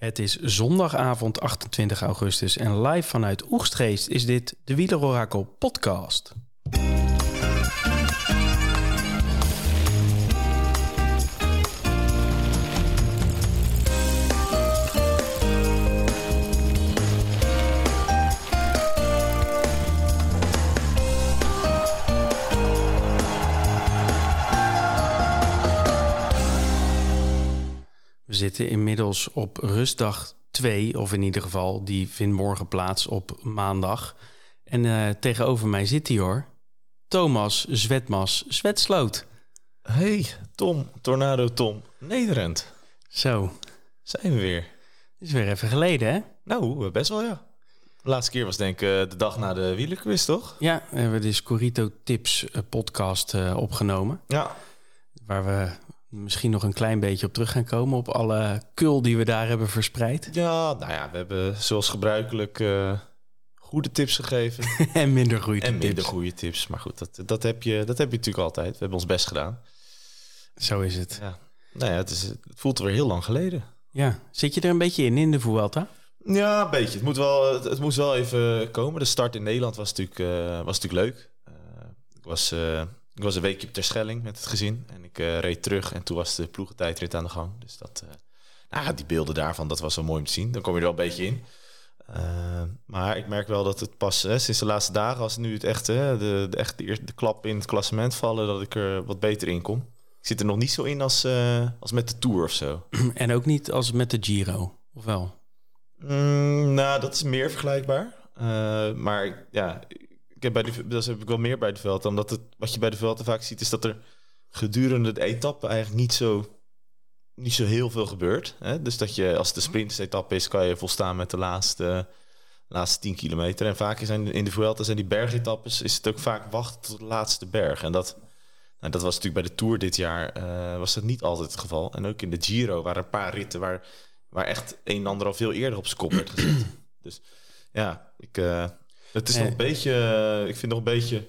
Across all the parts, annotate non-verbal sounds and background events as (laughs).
Het is zondagavond 28 augustus en live vanuit Oegstgeest is dit de Wielerorakel podcast. Zitten inmiddels op rustdag 2, of in ieder geval, die vindt morgen plaats op maandag. En eh, tegenover mij zit hij hoor, Thomas Zwetmas Zwetsloot. Hey, Tom, Tornado Tom, Nederland. Zo, Zijn we weer? is weer even geleden hè? Nou, best wel ja. De laatste keer was denk ik eh, de dag na de wielerquiz, toch? Ja, we hebben de Scorito Tips eh, podcast opgenomen. Ja. Waar we misschien nog een klein beetje op terug gaan komen. Op alle kul die we daar hebben verspreid. Ja, nou ja, we hebben zoals gebruikelijk eh, goede tips gegeven. (laughs) en minder goede en minder tips. goede tips. Maar goed, dat, dat, heb je, dat heb je natuurlijk altijd. We hebben ons best gedaan. Zo is het. Ja. Nou ja, het, is, het voelt weer heel lang geleden. Ja, zit je er een beetje in, in de Vuelta? Ja, een beetje. Het, moet wel, het, het moest wel even komen. De start in Nederland was natuurlijk, eh, was natuurlijk leuk. Eh, ik, was, ik was een weekje op Terschelling met het gezin. En ik eh, reed terug en toen was de ploegentijdrit aan de gang. Dus dat, eh, nou, die beelden daarvan, dat was wel mooi om te zien. Dan kom je er wel een beetje in. Eh, maar ik merk wel dat het pas hè, sinds de laatste dagen, als nu het echt, hè, de, de, echt de, eerste, de klap in het klassement vallen, dat ik er wat beter in kom. Ik zit er nog niet zo in als, als met de Tour of zo. (clears throat) En ook niet als met de Giro, of wel? Mm, nou, dat is meer vergelijkbaar. Maar ja, ik heb bij de, dat heb ik wel meer bij de veld. Omdat het, wat je bij de velden vaak ziet, is dat er gedurende de etappe eigenlijk niet zo, niet zo heel veel gebeurt. Hè? Dus dat je, als de sprintetappe is, kan je volstaan met de laatste, laatste 10 kilometer. En vaak in de Vuelta zijn die bergetappes, is het ook vaak wachten tot de laatste berg. En dat, nou, dat was natuurlijk bij de Tour dit jaar, eh, was dat niet altijd het geval. En ook in de Giro waren een paar ritten waar, waar echt een en ander al veel eerder op zijn kop werd gezet. dus ja, ik, eh, het is nog een beetje, ik vind nog een beetje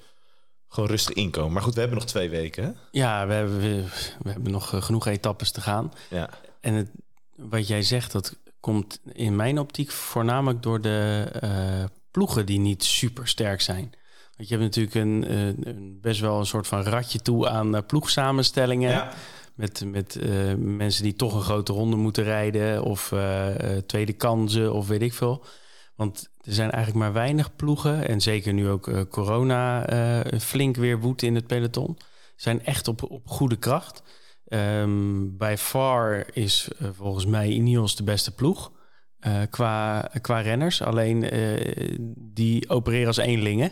gewoon rustig inkomen. Maar goed, we hebben nog twee weken. Hè? Ja, we hebben, we, we hebben nog eh, genoeg etappes te gaan. Ja. En het, wat jij zegt, dat komt in mijn optiek voornamelijk door de eh, ploegen die niet super sterk zijn. Want je hebt natuurlijk een, eh, een best wel een soort van ratje toe aan ploegsamenstellingen. Ja. Met, met mensen die toch een grote ronde moeten rijden of tweede kansen of weet ik veel. Want er zijn eigenlijk maar weinig ploegen en zeker nu ook eh, corona eh, flink weer woedt in het peloton. Zijn echt op, op goede kracht. Ehm bij far is eh, volgens mij Ineos de beste ploeg qua, qua renners. Alleen die opereren als eenlingen.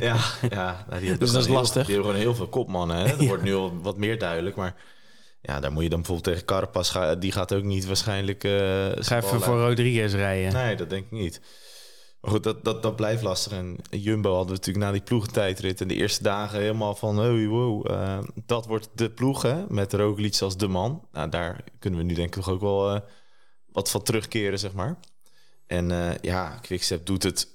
Ja, ja nou, die (laughs) Dus dat is heel- lastig. Die hebben gewoon heel veel kopmannen. Hè? Dat (laughs) Ja. wordt nu al wat meer duidelijk. Maar ja, daar moet je dan bijvoorbeeld tegen Carapaz gaan. Die gaat ook niet waarschijnlijk... eh, Ga even voor Rodriguez rijden. Nee, dat denk ik niet. Maar goed, dat, dat, dat blijft lastig. En Jumbo hadden we natuurlijk na die ploegentijdrit en de eerste dagen helemaal van... Hey, wow, eh, dat wordt de ploeg, hè? Met Roglic als de man. Nou, daar kunnen we nu denk ik toch ook wel eh, wat van terugkeren, zeg maar. En ja, Quickstep doet het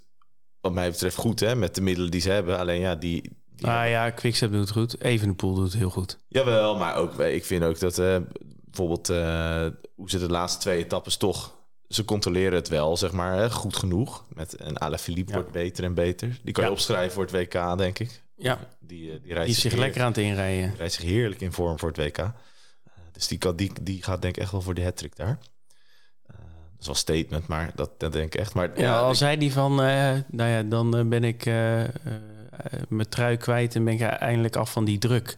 wat mij betreft goed, hè? Met de middelen die ze hebben. Alleen ja, die... die Ah ja, Quickstep doet het goed. Evenepoel doet het heel goed. Jawel, maar ook, ik vind ook dat eh, bijvoorbeeld eh, hoe ze de laatste twee etappes toch... Ze controleren het wel, zeg maar, goed genoeg. Met een Alaphilippe Ja. wordt beter en beter. Die kan je opschrijven voor het WK, denk ik. Ja, Die, eh, die rijdt die zich heerlijk- lekker aan het inrijden. die rijdt zich heerlijk in vorm voor het WK. Eh, dus die, kan, die, die gaat denk ik echt wel voor de hat daar. Eh, dat is wel statement, maar dat, dat denk ik echt. Maar Ja, ja, al ik- zei die van, eh, nou ja, dan eh, ben ik eh, eh, mijn trui kwijt en ben ik eindelijk af van die druk.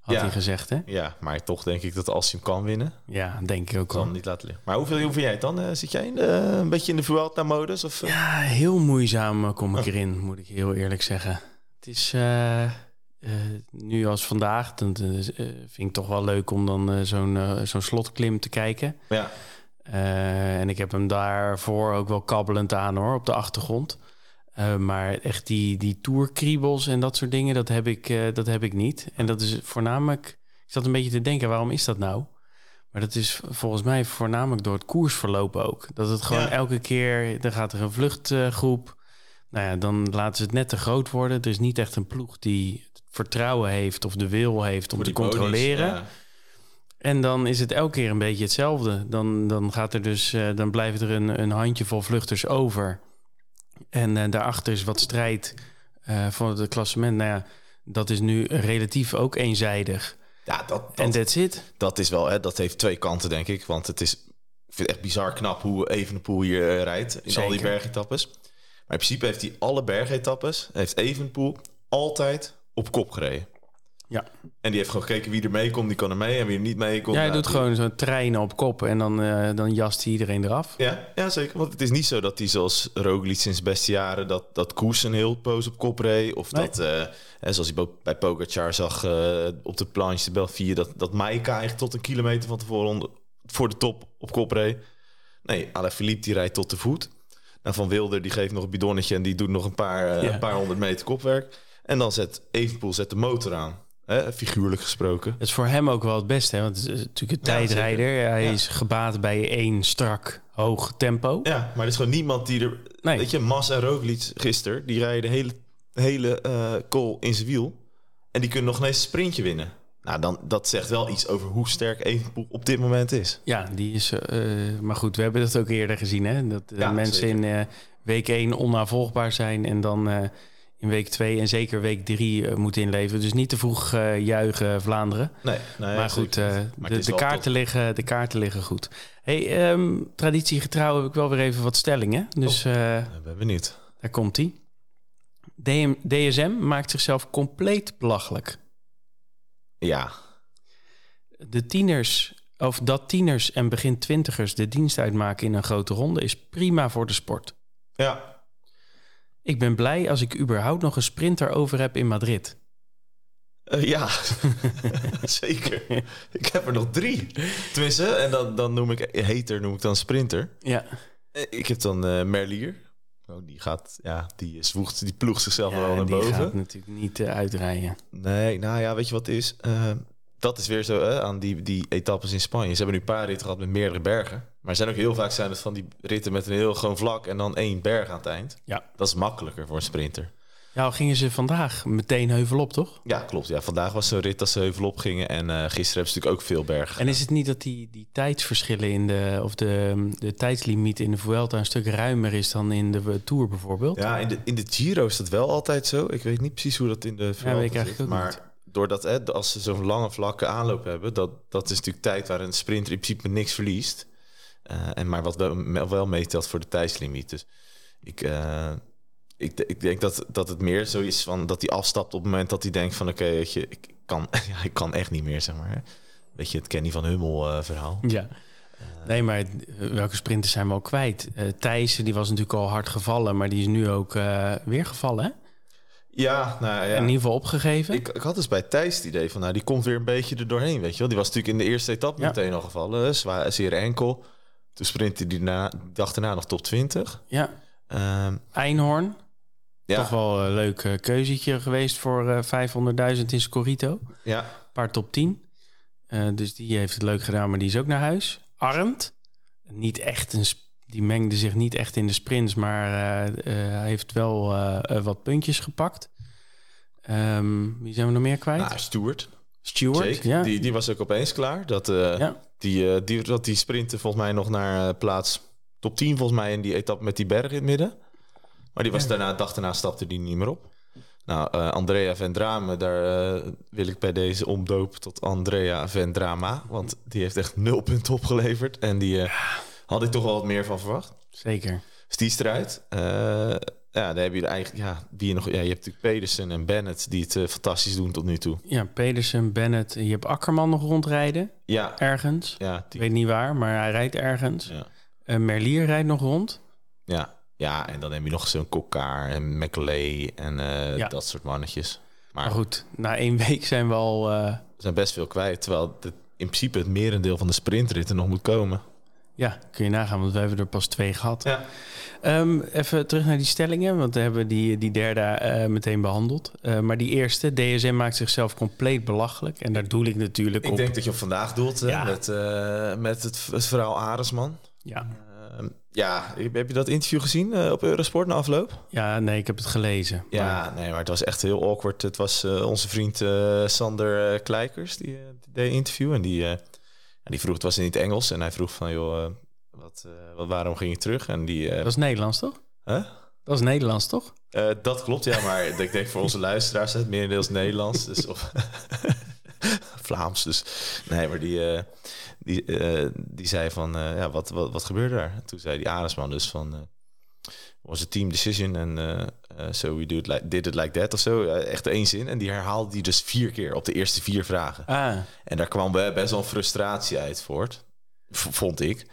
Had Ja. hij gezegd, hè? ja, maar toch denk ik dat als hij hem kan winnen, Ja, denk ik ook wel. niet laten liggen. Maar hoeveel, hoe vind jij het dan? Eh, zit jij in de, een beetje in de Vuelta-modus? Of, eh? Ja, heel moeizaam eh, kom ik erin, moet ik heel eerlijk zeggen. Het is eh, eh, nu als vandaag, dan eh, vind ik toch wel leuk om dan eh, zo'n eh, zo'n slotklim te kijken. Ja. Eh, en ik heb hem daarvoor ook wel kabbelend aan hoor, op de achtergrond. Eh, maar echt die, die tourkriebels en dat soort dingen, dat heb, ik, eh, dat heb ik niet. En dat is voornamelijk... Ik zat een beetje te denken, waarom is dat nou? Maar dat is volgens mij voornamelijk door het koersverloop ook. Dat het gewoon Ja. elke keer... Dan gaat er een vluchtgroep. nou ja, dan laten ze het net te groot worden. Er is niet echt een ploeg die vertrouwen heeft of de wil heeft om Voor te controleren. ja. En dan is het elke keer een beetje hetzelfde. Dan, dan, gaat er dus, uh, dan blijft er een, een handjevol vluchters over. En uh, daarachter is wat strijd uh, voor het klassement. Nou ja, dat is nu relatief ook eenzijdig. Ja, dat, dat, en that's it. Dat is wel, hè, dat heeft twee kanten, denk ik. Want het is, ik vind het echt bizar knap hoe Evenepoel hier rijdt in Zeker. al die bergetappes. Maar in principe heeft hij alle bergetappes, heeft Evenepoel altijd op kop gereden. Ja. En die heeft gewoon gekeken wie er meekomt, die kan er mee. En wie er niet mee komt. Ja, hij doet gewoon zo'n trein op kop en dan, uh, dan jast hij iedereen eraf. Ja, ja, zeker. Want het is niet zo dat hij zoals Roglic sinds beste jaren... dat, dat Koes een heel poos op kop reed. Of nee. dat, uh, zoals hij bij Pogacar zag uh, op de planche de Belfier... dat, dat Maika eigenlijk tot een kilometer van tevoren voor de top op kop reed. Nee, Alaphilippe die rijdt tot de voet. Nou, Van Wilder die geeft nog een bidonnetje... en die doet nog een paar, ja. een paar honderd meter kopwerk. En dan zet Evenpoel zet de motor aan. Hè, figuurlijk gesproken. Het is voor hem ook wel het beste, hè? want het is natuurlijk een tijdrijder. Hij is gebaat bij één strak hoog tempo. Ja, maar er is gewoon niemand die er... Nee. Weet je, Mas en Roglic gisteren, die rijden de hele, hele uh, call in zijn wiel. En die kunnen nog ineens een sprintje winnen. Nou, dan, dat zegt wel iets over hoe sterk Evenpoel op dit moment is. Ja, die is... Uh, maar goed, we hebben dat ook eerder gezien, hè? Dat ja, mensen zeker. in week 1 onnavolgbaar zijn en dan in week 2 en zeker week 3 uh, moet inleveren. Dus niet te vroeg uh, juichen Vlaanderen. Nee, nee maar goed, uh, maar de, de, kaarten liggen, de kaarten liggen goed. Hey, um, traditiegetrouw heb ik wel weer even wat stellingen. Dus oh, ben benieuwd. Daar komt hij. DSM maakt zichzelf compleet belachelijk. Ja. De tieners, of dat tieners en begin twintigers de dienst uitmaken in een grote ronde is prima voor de sport. Ja, ik ben blij als ik überhaupt nog een sprinter over heb in Madrid. Uh, ja, (laughs) zeker. Ik heb er nog drie. Tenminste, en dan, dan noem ik heter, noem ik dan sprinter. Ja. Eh, ik heb dan uh, Merlier. Oh, die gaat, ja, die zwoegt, die ploegt zichzelf ja, wel naar boven. Die gaat natuurlijk niet uh, uitrijden. Nee, nou ja, weet je wat is? Dat is weer zo hè, aan die, die etappes in Spanje. Ze hebben nu een paar ritten gehad met meerdere bergen. Maar zijn ook heel vaak zijn het van die ritten met een heel gewoon vlak en dan één berg aan het eind. Ja. Dat is makkelijker voor een sprinter. Ja, gingen ze vandaag meteen heuvelop, toch? Ja, klopt. Ja, vandaag was zo'n rit dat ze heuvelop gingen. En uh, gisteren hebben ze natuurlijk ook veel bergen. En is het niet dat die, die tijdsverschillen in de... of de, de tijdslimiet in de Vuelta een stuk ruimer is dan in de Tour bijvoorbeeld? Ja, in de, in de Giro is dat wel altijd zo. Ik weet niet precies hoe dat in de Vuelta ja, weet ik zit, maar... Niet doordat hè, als ze zo'n lange vlakke aanloop hebben, dat, dat is natuurlijk tijd waar een sprinter in principe niks verliest. Uh, en maar wat wel, wel meetelt voor de tijdslimiet. Dus ik, uh, ik, ik denk dat, dat het meer zo is van dat hij afstapt op het moment dat hij denkt van oké, ik kan, (laughs) ik kan echt niet meer, zeg maar. Weet je, het Kenny van Hummel uh, verhaal. Ja. Nee, maar welke sprinters zijn we al kwijt? Uh, Thijs, die was natuurlijk al hard gevallen, maar die is nu ook weer gevallen, hè? Ja, nou ja. In ieder geval opgegeven. Ik, ik had dus bij Thijs het idee van, nou, die komt weer een beetje er doorheen, weet je wel. Die was natuurlijk in de eerste etappe ja. meteen al gevallen, zwaar, zeer enkel. Toen sprintte hij na, dag daarna nog top 20. Ja. Um, Einhorn. Ja. Toch wel een leuk uh, keuzetje geweest voor uh, 500.000 in Scorito. Ja. Paar top 10. Uh, dus die heeft het leuk gedaan, maar die is ook naar huis. Arndt. Niet echt een die mengde zich niet echt in de sprints, maar uh, hij heeft wel uh, wat puntjes gepakt. Um, wie zijn we nog meer kwijt? Ah, Stuart. Stuart, ja. Die, die was ook opeens klaar. Dat, ja. die, die, dat die sprinten volgens mij nog naar plaats top 10 volgens mij in die etappe met die berg in het midden. Maar die was ja. daarna, dag daarna stapte die niet meer op. Nou, Andrea Vendrame, daar wil ik bij deze omdopen tot Andrea Vendrama. Want die heeft echt nul punten opgeleverd. En die... Ja had ik toch wel wat meer van verwacht. Zeker. Dus die strijd. Uh, ja, daar heb je eigenlijk, ja, wie je nog, ja, je hebt natuurlijk Pedersen en Bennett die het uh, fantastisch doen tot nu toe. Ja, Pedersen, Bennett. Je hebt Akkerman nog rondrijden. Ja. Ergens. Ja. Ik weet niet waar, maar hij rijdt ergens. Ja. Uh, Merlier rijdt nog rond. Ja. Ja, en dan heb je nog zo'n Kokkaar en McLeay en ja. dat soort mannetjes. Maar, maar, goed, na één week zijn we al... We zijn best veel kwijt, terwijl het, in principe het merendeel van de sprintritten nog moet komen. Ja, kun je nagaan, want we hebben er pas twee gehad. Ja. Um, even terug naar die stellingen, want we hebben die, die derde uh, meteen behandeld. Uh, maar die eerste, DSM maakt zichzelf compleet belachelijk. En daar doe ik natuurlijk ik op. Ik denk dat je op vandaag doelt ja. met, uh, met het, het verhaal Aresman. Ja. Ehm, ja, heb je dat interview gezien op Eurosport na afloop? Ja, nee, ik heb het gelezen. Ja, maar... nee, maar het was echt heel awkward. Het was onze vriend Sander Kleikers, die, die deed interview. En die En die vroeg, het was in het Engels. En hij vroeg van, joh, eh, wat, eh, wat, waarom ging je terug? En die... eh, Dat is Nederlands, toch? huh? Dat is Nederlands, toch? Dat klopt, ja. Maar (laughs) ik denk voor onze luisteraars is het merendeels Nederlands. Dus, of (laughs) Vlaams. Dus nee, maar die, die, die zei van, ja, wat, wat, wat gebeurde daar? En toen zei die Aresman dus van, was a team decision en eh, so we do it like, did it like that of zo. Eh, echt één zin. En die herhaalde die dus vier keer op de eerste vier vragen. Ah, En daar kwam be- best wel een frustratie uit voort, vond ik.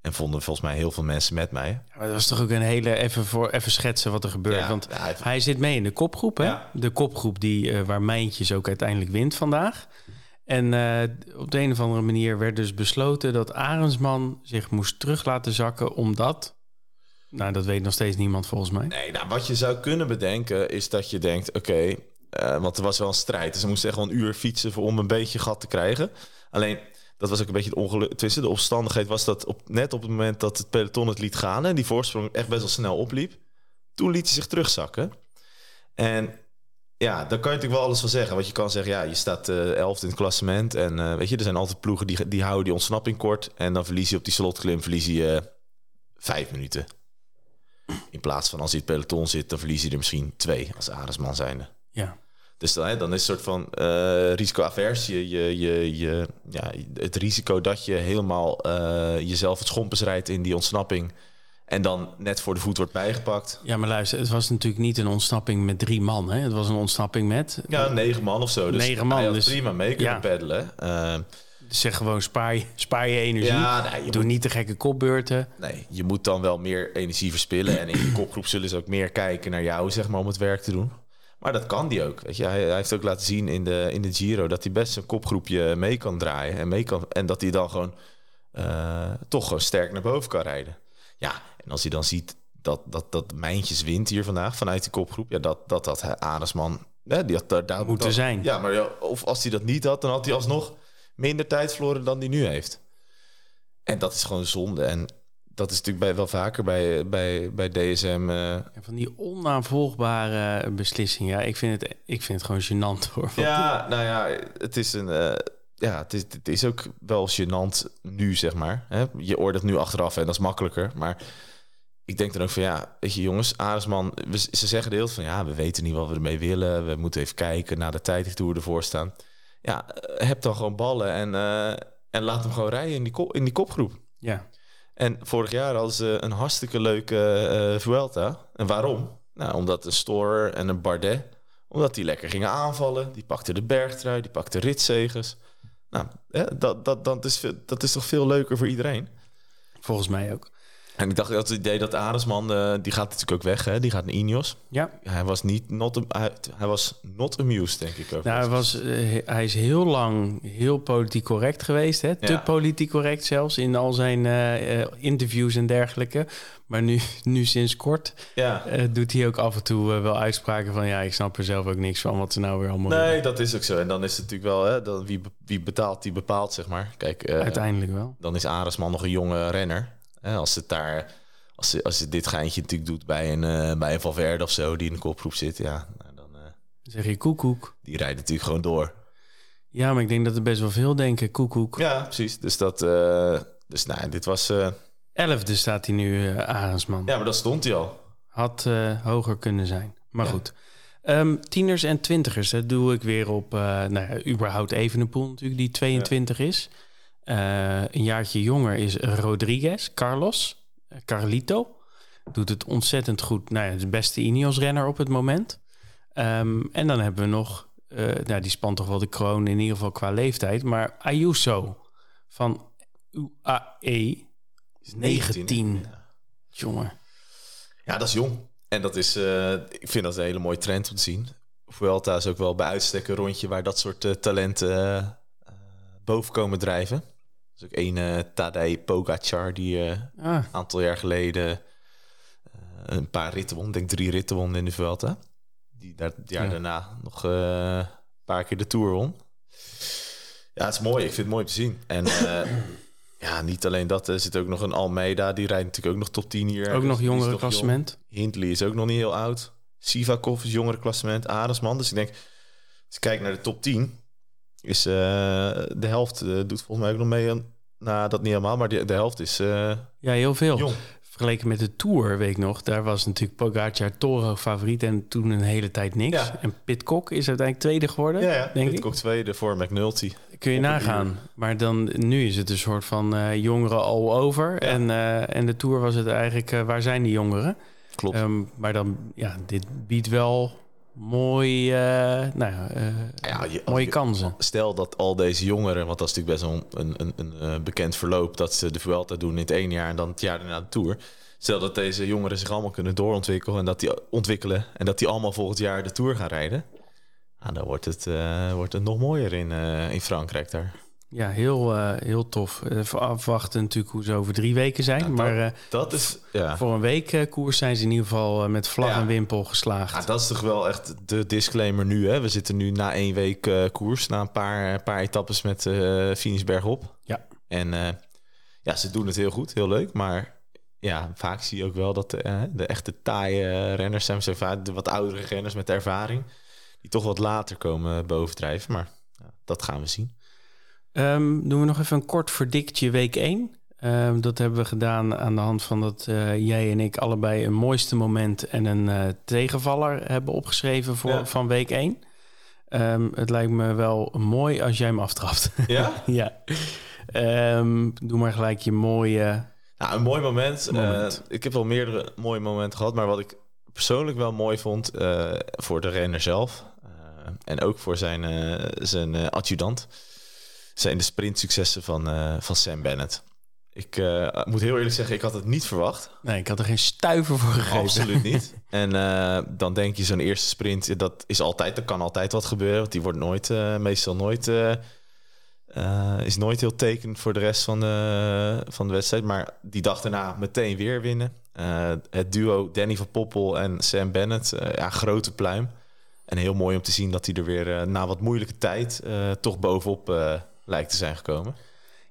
En vonden volgens mij heel veel mensen met mij. maar dat was toch ook een hele... Even, voor, even schetsen wat er gebeurt. Ja, Want ja, hij- hij zit mee in de kopgroep, hè? Ja. De kopgroep die, waar Mijntjes ook uiteindelijk wint vandaag. En op de een of andere manier werd dus besloten... dat Arendsman zich moest terug laten zakken omdat... Nou, dat weet nog steeds niemand volgens mij. Nee, nou, wat je zou kunnen bedenken is dat je denkt, oké, eh, want er was wel een strijd. Dus ze moesten echt wel een uur fietsen voor, om een beetje gat te krijgen. Alleen, dat was ook een beetje het ongeluk. Tussen de omstandigheid was dat op, net op het moment dat het peloton het liet gaan... en die voorsprong echt best wel snel opliep... toen liet hij zich terugzakken. En ja, daar kan je natuurlijk wel alles van zeggen. Want je kan zeggen, ja, je staat eh elfde in het klassement... en eh, weet je, er zijn altijd ploegen die, die houden die ontsnapping kort... en dan verlies je op die slotklim verlies je vijf minuten. In plaats van als hij het peloton zit, dan verlies je er misschien twee als Aresman zijnde. Ja. Dus dan, hè, dan is het een soort van eh risicoavers. Je, je, je, je, ja, het risico dat je helemaal eh, jezelf het schompens rijdt in die ontsnapping... en dan net voor de voet wordt bijgepakt. ja, maar luister, het was natuurlijk niet een ontsnapping met drie man. Hè? Het was een ontsnapping met... Ja, negen man of zo. Dus Negen man, dus- prima mee kunnen ja. peddelen. Eh, Zeg gewoon, spaar je, spaar je energie. ja, nee, je Doe moet, niet de gekke kopbeurten. nee, je moet dan wel meer energie verspillen. En in de kopgroep zullen ze ook meer kijken naar jou, zeg maar, om het werk te doen. Maar dat kan die ook. Weet je. Hij, hij heeft ook laten zien in de, in de Giro dat hij best een kopgroepje mee kan draaien. En, mee kan, en dat hij dan gewoon eh, toch gewoon sterk naar boven kan rijden. Ja, en als hij dan ziet dat, dat, dat Mijntjes wint hier vandaag vanuit die kopgroep. Ja, dat dat, dat Aresman... Ja, die had daar, daar Moeten zijn. Ja, maar ja, of als hij dat niet had, dan had hij alsnog minder tijd verloren dan hij nu heeft. En dat is gewoon zonde. En dat is natuurlijk bij, wel vaker bij, bij, bij DSM. eh, En van die onaanvolgbare beslissingen. Ja, ik vind het, ik vind het gewoon gênant hoor. Ja, nou ja, het is een. eh, ja, het is, het is ook wel gênant nu, zeg maar. Hè? Je oordeelt nu achteraf en dat is makkelijker. Maar ik denk dan ook van ja, weet je, jongens, Aresman, we, ze zeggen de hele van ja, we weten niet wat we ermee willen. We moeten even kijken naar de tijd hoe we ervoor staan. Ja, eh, heb dan gewoon ballen en, eh, en laat hem gewoon rijden in die, kop, in die kopgroep. Ja. En vorig jaar hadden ze een hartstikke leuke eh Vuelta. En waarom? Nou, omdat een Storer en een Bardet... omdat die lekker gingen aanvallen. Die pakten de bergtrui, die pakten ritzegers. Nou, hè, dat, dat, dat, is, dat is toch veel leuker voor iedereen? Volgens mij ook. En ik dacht dat het idee dat Aresman... eh, die gaat natuurlijk ook weg, hè? die gaat naar Ineos. Ja, Hij was niet... Not, hij, hij was not amused, denk ik. Over nou, hij, was, eh, hij is heel lang heel politiek correct geweest. Hè? Te politiek correct zelfs in al zijn eh, interviews en dergelijke. Maar nu, (laughs) nu sinds kort Ja. doet hij ook af en toe wel uitspraken van... ja, ik snap er zelf ook niks van wat ze nou weer allemaal Nee, doen. dat is ook zo. En dan is het natuurlijk wel... Hè, dan wie, wie betaalt, die bepaalt, zeg maar. Kijk, Uiteindelijk wel. dan is Aresman nog een jonge renner. Als het daar, als ze, als ze dit geintje natuurlijk doet bij een, eh, bij een Valverde of zo, die in de kopgroep zit, ja, nou, dan eh, Dan zeg je koekoek. die rijdt natuurlijk gewoon door. Ja, maar ik denk dat er best wel veel denken. Koekoek. Ja, precies. Dus dat, eh, dus nou, dit was, Elfde staat hij nu, Arendsman. ja, maar dat stond hij al. Had hoger kunnen zijn. Maar Ja. goed. Ehm, tieners en twintigers, dat doe ik weer op... eh nou ja, überhaupt Evenepoel natuurlijk, die 22 is. Eh, een jaartje jonger is Rodriguez, Carlos, eh, Carlito. Doet het ontzettend goed. Nou ja, de beste Ineos-renner op het moment. Ehm, en dan hebben we nog... eh, nou, die spant toch wel de kroon in ieder geval qua leeftijd. Maar Ayuso van UAE is 19. Ja. Jongen. Ja, dat is jong. En dat is, ik vind dat een hele mooie trend om te zien. Vuelta is ook wel bij uitstek een rondje waar dat soort talenten eh, boven komen drijven. Is ook één eh Tadej Pogacar die eh, Ah, een aantal jaar geleden eh, een paar ritten won. Ik denk drie ritten won in de Vuelta. Die daar het jaar Ja. daarna nog een paar keer de Tour won. Ja, het is mooi. Ik vind het mooi om te zien. En (clears throat) ja, niet alleen dat. Er zit ook nog een Almeida. Die rijdt natuurlijk ook nog top 10 hier. ook nog jongere nog jong. klassement. Hindley is ook nog niet heel oud. Sivakov is jongere klassement. Aresman. Dus ik denk, als je kijkt naar de top 10... is eh, de helft eh, doet volgens mij ook nog mee aan. Nou, dat niet helemaal, maar die, de helft is eh, Ja, heel veel. jong. Vergeleken met de Tour, weet ik nog. Daar was natuurlijk Pogacar Toro favoriet en toen een hele tijd niks. Ja. En Pitcock is uiteindelijk tweede geworden, Ja, ja. denk ik. ook tweede voor McNulty. Kun je nagaan. Maar dan, nu is het een soort van jongeren all over. En, en de Tour was het eigenlijk, waar zijn die jongeren? Klopt. Ehm, maar dan, ja, dit biedt wel mooi, eh, nou, eh, Ja, je- als mooie je- kansen. Stel dat al deze jongeren, want dat is natuurlijk best wel een, een, een, eh, bekend verloop, dat ze de Vuelta doen in het ene jaar en dan het jaar daarna de Tour. Stel dat deze jongeren zich allemaal kunnen doorontwikkelen en dat die ontwikkelen en dat die allemaal volgend jaar de Tour gaan rijden. Nou, dan wordt het, wordt het nog mooier in, in Frankrijk daar. Ja, heel, eh, heel tof. Even afwachten natuurlijk hoe ze over drie weken zijn. Dat- maar eh, Dat is, ja. voor een week eh, koers zijn ze in ieder geval eh, met vlag Ja. en wimpel geslaagd. Ja, dat is toch wel echt de disclaimer nu. Hè? We zitten nu na één week eh, koers, na een paar, paar etappes met eh finish bergop. Ja. En eh, ja, ze doen het heel goed, heel leuk. Maar ja, vaak zie je ook wel dat de, eh, de echte taaie renners zijn, de wat oudere renners met ervaring, die toch wat later komen bovendrijven. Maar dat gaan we zien. Ehm, doen we nog even een kort verdictje week 1. Ehm, dat hebben we gedaan aan de hand van dat eh, jij en ik allebei een mooiste moment en een eh, tegenvaller hebben opgeschreven voor, Ja. van week 1. Ehm, het lijkt me wel mooi als jij hem aftrapt. Ja? (laughs) ja. Doe maar gelijk je mooie. Nou, een mooi moment. Moment. Eh, ik heb wel meerdere mooie momenten gehad, maar wat ik persoonlijk wel mooi vond eh, voor de renner zelf eh, en ook voor zijn, eh, zijn eh, adjudant, zijn de sprintsuccessen van, eh, van Sam Bennett. Ik eh, moet heel eerlijk zeggen, ik had het niet verwacht. Nee, ik had er geen stuiver voor gegeven. Absoluut niet. (laughs) En eh, dan denk je zo'n eerste sprint, dat is altijd, er kan altijd wat gebeuren. Want die wordt nooit, meestal nooit, is nooit heel tekenend voor de rest van de, van de wedstrijd. Maar die dag daarna meteen weer winnen. Het duo Danny van Poppel en Sam Bennett, ja, grote pluim. En heel mooi om te zien dat hij er weer na wat moeilijke tijd toch bovenop lijkt te zijn gekomen.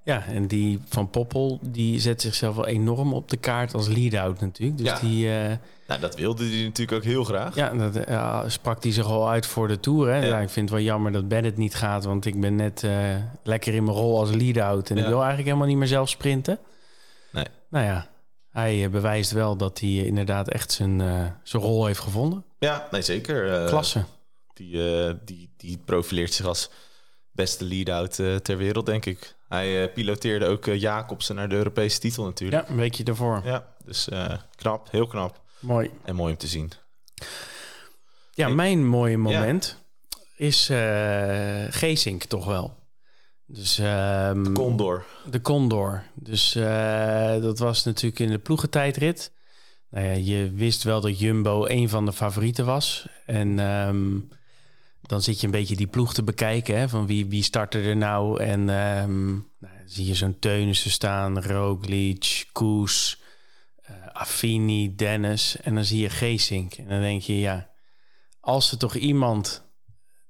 Ja, en die van Poppel, die zet zichzelf wel enorm op de kaart als lead-out natuurlijk. Dus Ja. die, eh, Nou, dat wilde hij natuurlijk ook heel graag. ja, dat eh, sprak hij zich al uit voor de Tour. Hè? Ja. Ja. ik vind het wel jammer dat Bennett niet gaat, want ik ben net eh, lekker in mijn rol als lead-out. En ik wil eigenlijk helemaal niet meer zelf sprinten. Nee. Nou ja, hij bewijst wel dat hij inderdaad echt zijn, zijn rol heeft gevonden. Ja, nee, zeker. Klasse. Die, die, die profileert zich als beste lead-out eh, ter wereld, denk ik. Hij eh, piloteerde ook eh, Jacobsen naar de Europese titel natuurlijk. Ja, een weekje ervoor. Ja, dus knap, heel knap. Mooi. En mooi om te zien. Ja, mijn mooie moment is Geesink toch wel. Dus ehm, Condor. de Condor. Dus dat was natuurlijk in de ploegentijdrit. Nou ja, je wist wel dat Jumbo een van de favorieten was. En ehm, dan zit je een beetje die ploeg te bekijken. Hè, van wie, wie startte er nou? En ehm, nou, zie je zo'n Teunissen staan. Roglic, Koes, eh Affini, Dennis. En dan zie je Geesink. En dan denk je, ja... Als ze toch iemand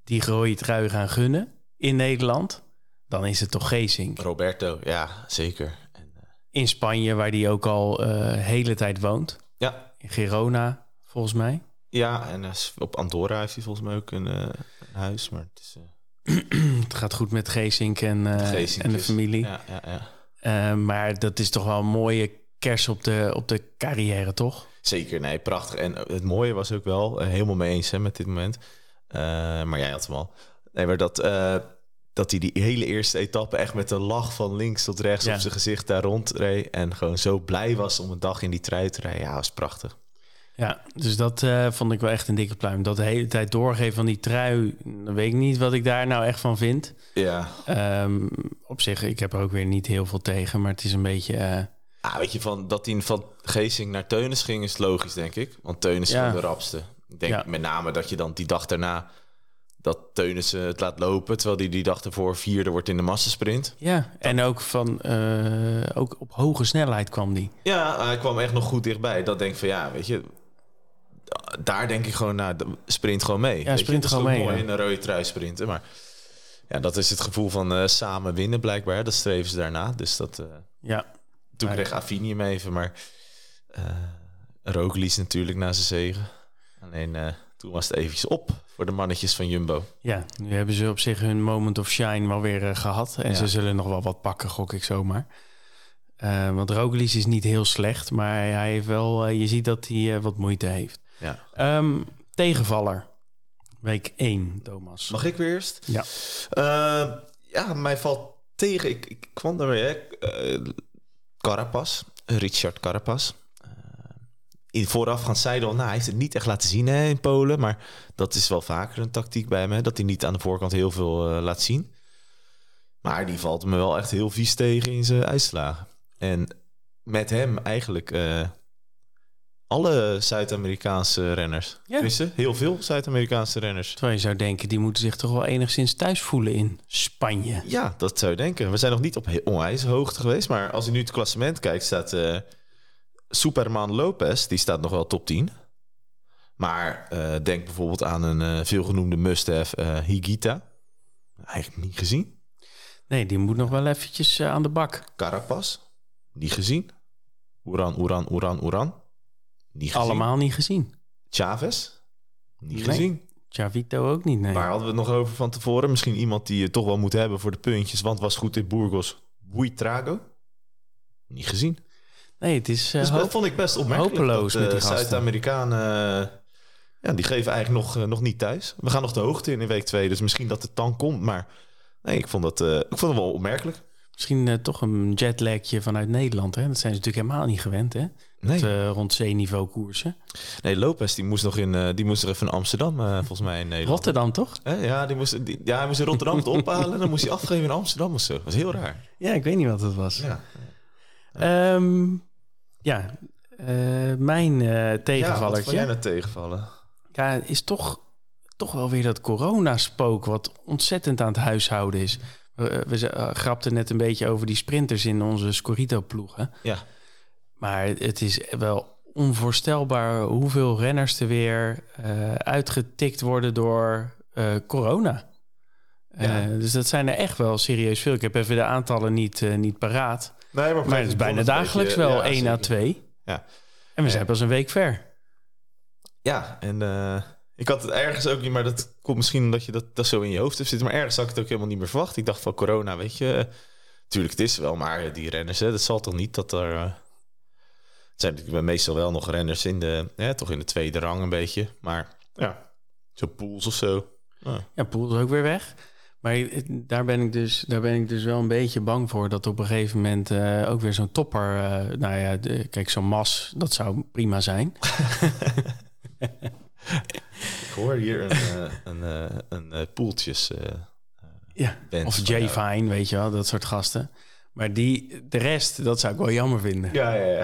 die rode trui gaan gunnen in Nederland... dan is het toch Geesink. Roberto, ja, zeker. En, eh, In Spanje, waar die ook al eh hele tijd woont. ja, In Girona, volgens mij. Ja, en eh, op Andorra heeft hij volgens mij ook een, eh, een huis. Maar het is eh, (clears throat) Het gaat goed met Geesink en, en de familie. Ja, ja, ja. Maar dat is toch wel een mooie kers op de, op de carrière, toch? Zeker, nee, prachtig. En het mooie was ook wel, helemaal mee eens hè, met dit moment. Maar jij had hem al. Nee, maar dat, dat hij die hele eerste etappe echt met een lach van links tot rechts Ja. op zijn gezicht daar rondreed. En gewoon zo blij was om een dag in die trui te rijden. Ja, was prachtig. Ja, dus dat eh, vond ik wel echt een dikke pluim. Dat de hele tijd doorgeven van die trui, dan weet ik niet wat ik daar nou echt van vind. Ja. Ehm, op zich, ik heb er ook weer niet heel veel tegen, maar het is een beetje... eh, Ah, weet je, van, dat hij van Geesing naar Teunis ging is logisch, denk ik. Want Teunis is Ja. de rapste. Ik denk Ja. met name dat je dan die dag daarna... dat Teunis eh, het laat lopen... terwijl hij die dag ervoor vierde wordt in de massasprint. ja, en ook, van, ook op hoge snelheid kwam die. Ja, hij kwam echt nog goed dichtbij. Dat denk ik van ja, weet je. Daar denk ik gewoon naar. Nou, sprint gewoon mee. Je, sprint gewoon mee, Mooi ja. in een rode trui sprinten. Maar ja, dat is het gevoel van eh, samen winnen blijkbaar. Dat streven ze daarna. Dus dat. eh, Ja, toen Ja. kreeg Affini hem even. Maar Roglic natuurlijk na zijn zegen. Alleen toen was het eventjes op voor de mannetjes van Jumbo. Ja, nu hebben ze op zich hun moment of shine wel weer eh, gehad. En Ja. ze zullen nog wel wat pakken, gok ik zomaar. Want Roglic is niet heel slecht, maar hij heeft wel, je ziet dat hij wat moeite heeft. Ja. Ehm, tegenvaller. Week 1, Thomas. Mag ik weer eerst? Ja. Eh, ja, mij valt tegen. Ik, ik kwam er weer. eh Carapaz. Richard Carapaz. Eh, in voorafgaand zeiden al, nou, hij heeft het niet echt laten zien hè, in Polen. Maar dat is wel vaker een tactiek bij hem. hè, Dat hij niet aan de voorkant heel veel eh, laat zien. Maar die valt me wel echt heel vies tegen in zijn uitslagen. En met hem eigenlijk alle Zuid-Amerikaanse renners. Ja. Tenminste, heel veel Zuid-Amerikaanse renners. Terwijl je zou denken, die moeten zich toch wel enigszins thuis voelen in Spanje. Ja, dat zou je denken. We zijn nog niet op onwijs hoogte geweest. Maar als je nu het klassement kijkt, staat eh, Superman Lopez. Die staat nog wel top 10. Maar eh, denk bijvoorbeeld aan een eh, veelgenoemde must-have eh, Higita. Eigenlijk niet gezien. Nee, die moet nog wel eventjes aan de bak. Carapaz. Niet gezien. Oeran, Oeran, Oeran, Oeran. Niet gezien. Allemaal niet gezien. Chavez. Niet Nee. gezien. Chavito ook niet, nee. Waar hadden we het nog over van tevoren? Misschien iemand die je toch wel moet hebben voor de puntjes. Want was goed in Burgos. Buitrago. Niet gezien. Nee, het is Dus hoop- dat vond ik best opmerkelijk. hopeloos dat, met die eh. Zuid-Amerikanen, eh, ja, die geven eigenlijk nog, nog niet thuis. We gaan nog de hoogte in in week 2, dus misschien dat het dan komt. Maar nee, ik vond, dat, ik vond het wel opmerkelijk. Misschien toch een jetlagje vanuit Nederland. Hè? Dat zijn ze natuurlijk helemaal niet gewend, hè? Nee, eh, rond zeeniveau koersen. nee Lopez die moest nog in, eh, die moest er even in Amsterdam, eh, volgens mij in Nederland. Rotterdam, toch? Hè? Ja, die moest, die, ja, hij moest in Rotterdam het ophalen en dan moest hij afgeven in Amsterdam of zo. Dat was heel raar. Ja, ik weet niet wat het was. Ja, Ehm, ja, eh, mijn eh ja wat jij nou tegenvallen? ja, is toch, toch wel weer dat coronaspook... wat ontzettend aan het huishouden is. We, we eh, grapten net een beetje over die sprinters in onze Scorito-ploegen. Ja. Maar het is wel onvoorstelbaar hoeveel renners er weer eh, uitgetikt worden door eh, corona. Ja. Eh, dus dat zijn er echt wel serieus veel. Ik heb even de aantallen niet, niet paraat. Nee, maar, Maar het is bijna dagelijks wel 1 à 2. Ja. En we zijn pas een week ver. Ja, en ik had het ergens ook niet, maar dat komt misschien omdat je dat, dat zo in je hoofd hebt zitten. Maar ergens had ik het ook helemaal niet meer verwacht. Ik dacht van corona, weet je. Tuurlijk, het is wel, maar die renners, hè, dat zal toch niet dat er. Het zijn natuurlijk meestal wel nog renners in de, hè, toch in de tweede rang een beetje. Maar ja, zo pools of zo. Ja. Ja, Poel is ook weer weg. Maar daar ben, ik dus, daar ben ik dus wel een beetje bang voor... dat op een gegeven moment eh, ook weer zo'n topper... eh, nou ja, de, kijk, zo'n mas, dat zou prima zijn. (laughs) Ik hoor hier een, eh, een, een poeltjes. eh, Ja, of van Jay jou. Fine, weet je wel, dat soort gasten. Maar die, de rest, dat zou ik wel jammer vinden. Ja, ja, ja.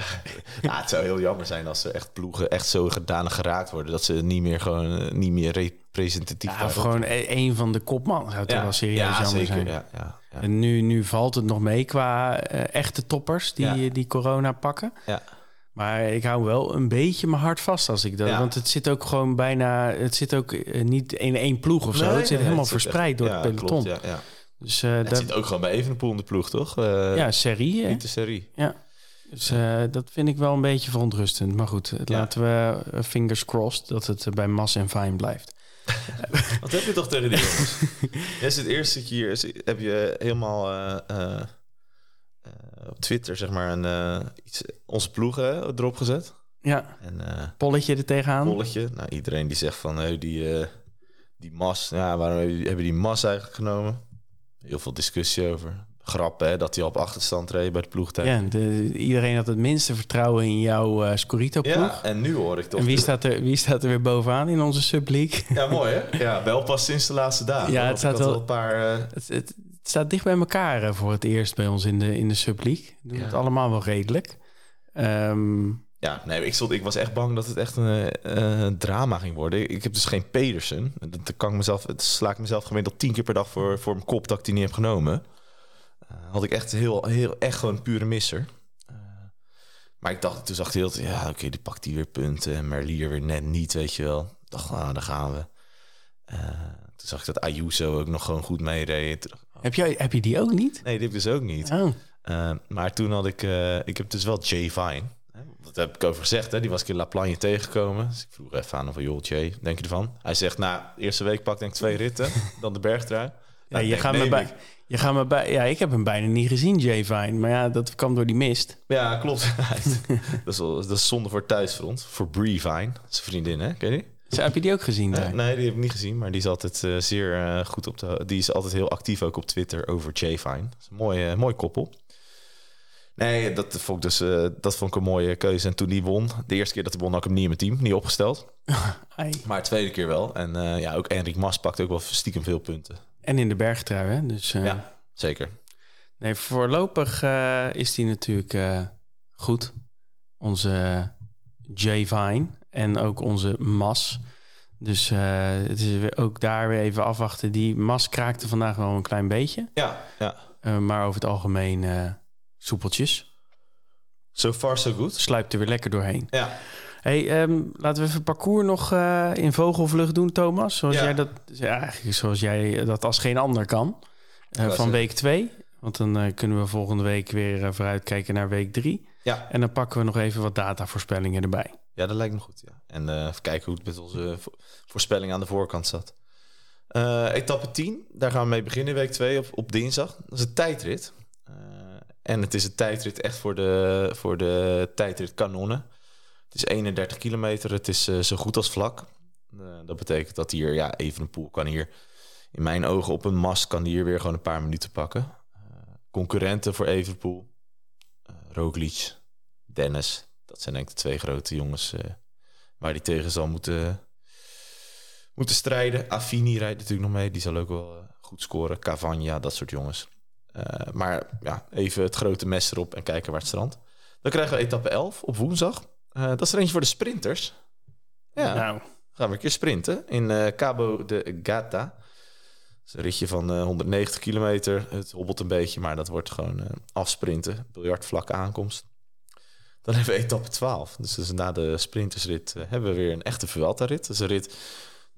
ja, het zou heel jammer zijn als ze echt ploegen echt zo gedaan geraakt worden dat ze niet meer gewoon eh, niet meer representatief Ja, of gewoon e- een van de kopman zou toch wel serieus ja, jammer zeker. zijn. Ja, ja, ja. En nu, nu valt het nog mee qua eh, echte toppers die, Ja. die corona pakken. Ja. Maar ik hou wel een beetje mijn hart vast als ik dat. Ja. Want het zit ook gewoon bijna. Het zit ook eh, niet in één ploeg of zo. Nee, het zit nee, helemaal verspreid echt- door ja, het peloton. Klopt, ja, ja. Dus eh Het daar, zit ook gewoon bij Evenepoel in de ploeg, toch? Eh ja, serie. Niet de serie. Dus eh, dat vind ik wel een beetje verontrustend. Maar goed, Ja. laten we fingers crossed dat het bij Mas en Fine blijft. (laughs) Wat heb je toch tegen die jongens? Jij zit eerst zit je hier, zit- heb je helemaal op Twitter zeg maar een iets, onze ploegen erop gezet. Ja, En uh, polletje er tegenaan. Polletje. Nou, iedereen die zegt van hey, die, uh, die mas, ja, waarom hebben die mas eigenlijk genomen? Heel veel discussie over. Grappen, hè, dat hij op achterstand reed bij de ploegtijd. Ja, de, iedereen had het minste vertrouwen in jouw uh, Scorito-ploeg. Ja, en nu hoor ik toch... En wie staat, er, wie staat er weer bovenaan in onze subleague? (laughs) Ja, mooi hè? Ja, wel pas sinds de laatste dagen. Ja, het staat wel... een paar... Uh... Het, het, het, staat dicht bij elkaar uh, voor het eerst bij ons in de, in de subleague. Doen ja. het allemaal wel redelijk. Um, ja, nee, ik, stond, ik was echt bang dat het echt een uh, drama ging worden. Ik heb dus geen Pedersen. Dat kan ik mezelf, het sla ik mezelf gemiddeld tien keer per dag voor, voor mijn kop dat ik die niet heb genomen. Uh, had ik echt heel, heel, echt gewoon een pure misser. Uh, maar ik dacht, toen zag ik heel, ja, oké, okay, die pakt die weer punten. En Merlier weer net niet, weet je wel. Ik dacht, nou, daar gaan we. Toen zag ik dat Ayuso ook nog gewoon goed meereed. Heb, jij, heb je die ook niet? Nee, dit dus ook niet. Oh. Maar toen had ik, ik heb dus wel Jay Vine. Dat heb ik over gezegd, hè. Die was ik in La Plagne tegengekomen. Dus ik vroeg even aan of joh, Jay, denk je ervan? Hij zegt, nou, eerste week pak denk ik twee ritten, (laughs) dan de bergtrui. Ja, Nou, je, gaat me bij, ik. je gaat me bij... Ja, ik heb hem bijna niet gezien, Jay Vine. Maar ja, dat kwam door die mist. Ja, klopt. (laughs) dat, is dat is zonde voor thuisfront. Voor Brie Vine, zijn vriendin, hè? Ken je die? Heb je die ook gezien Nee, daar? nee, die heb ik niet gezien, maar die is altijd eh, zeer eh, goed op de. Die is altijd heel actief ook op Twitter over Jay is een mooi, mooi koppel. Nee, dat vond ik dus eh, dat vond ik een mooie keuze. En toen die won, de eerste keer dat hij won, had ik hem niet in mijn team, niet opgesteld. (laughs) Maar de tweede keer wel. En eh, ja, ook Enrik Mas pakt ook wel stiekem veel punten. En in de bergtrui, hè? Dus eh, Ja, zeker. nee, voorlopig is die natuurlijk goed. Onze Jay Vine en ook onze Mas. Dus het is ook daar weer even afwachten. Die Mas kraakte vandaag wel een klein beetje. Ja, ja. Maar over het algemeen soepeltjes. So far so good. Sluipt er weer lekker doorheen. Ja, Hey, ehm, laten we even parcours nog eh, in vogelvlucht doen, Thomas. Zoals Ja. jij dat, ja, eigenlijk zoals jij dat als geen ander kan. Eh, van week 2. Want dan eh, kunnen we volgende week weer vooruitkijken naar week 3. ja. En dan pakken we nog even wat datavoorspellingen erbij. Ja, dat lijkt me goed. Ja. En even kijken hoe het met onze vo- voorspelling aan de voorkant zat. Etappe 10, daar gaan we mee beginnen, week 2 op, op dinsdag. Dat is een tijdrit. En het is een tijdrit echt voor de, voor de tijdrit kanonnen. Het is 31 kilometer, het is eh, zo goed als vlak. Eh, dat betekent dat hier, ja, Evenepoel kan hier in mijn ogen op een mast kan die hier weer gewoon een paar minuten pakken. Eh, concurrenten voor Evenepoel, eh Roglic, Dennis. Dat zijn denk ik de twee grote jongens waar hij tegen zal moeten, moeten strijden. Affini rijdt natuurlijk nog mee. Die zal ook wel goed scoren. Cavagna, dat soort jongens. Eh, maar ja, even het grote mes erop en kijken waar het strandt. Dan krijgen we etappe 11 op woensdag. Eh, dat is er eentje voor de sprinters. Ja, Nou, gaan we een keer sprinten in eh, Cabo de Gata. Dat is een ritje van eh, 190 kilometer. Het hobbelt een beetje, maar dat wordt gewoon eh, afsprinten. Biljartvlakke aankomst. Dan hebben we etappe 12. Dus, dus na de sprintersrit hebben we weer een echte Vuelta-rit. Dat is een rit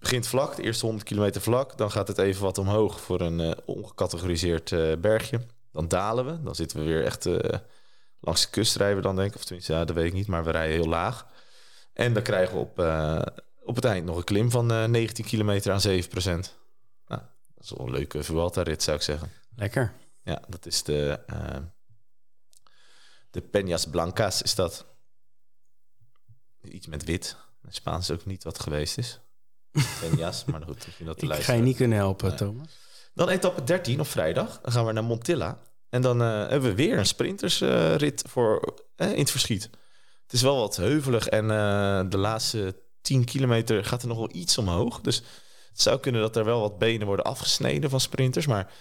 begint vlak, de eerste 100 kilometer vlak. Dan gaat het even wat omhoog voor een eh, ongecategoriseerd eh, bergje. Dan dalen we. Dan zitten we weer echt eh, langs de kust rijden we dan denk ik. Of tenminste, ja, dat weet ik niet. Maar we rijden heel laag. En dan krijgen we op, op het eind nog een klim van eh 19 kilometer aan 7 procent. Nou, dat is wel een leuke Vuelta-rit zou ik zeggen. lekker. Ja, dat is de, de Peñas Blancas is dat. Iets met wit. In Spaans ook niet wat geweest is. Peñas, maar goed, misschien dat te Ik ga je niet kunnen helpen, Nee. Thomas. Dan etappe 13 op vrijdag. Dan gaan we naar Montilla. En dan eh, hebben we weer een sprintersrit voor eh, in het verschiet. Het is wel wat heuvelig en eh, de laatste 10 kilometer gaat er nog wel iets omhoog. Dus het zou kunnen dat er wel wat benen worden afgesneden van sprinters. Maar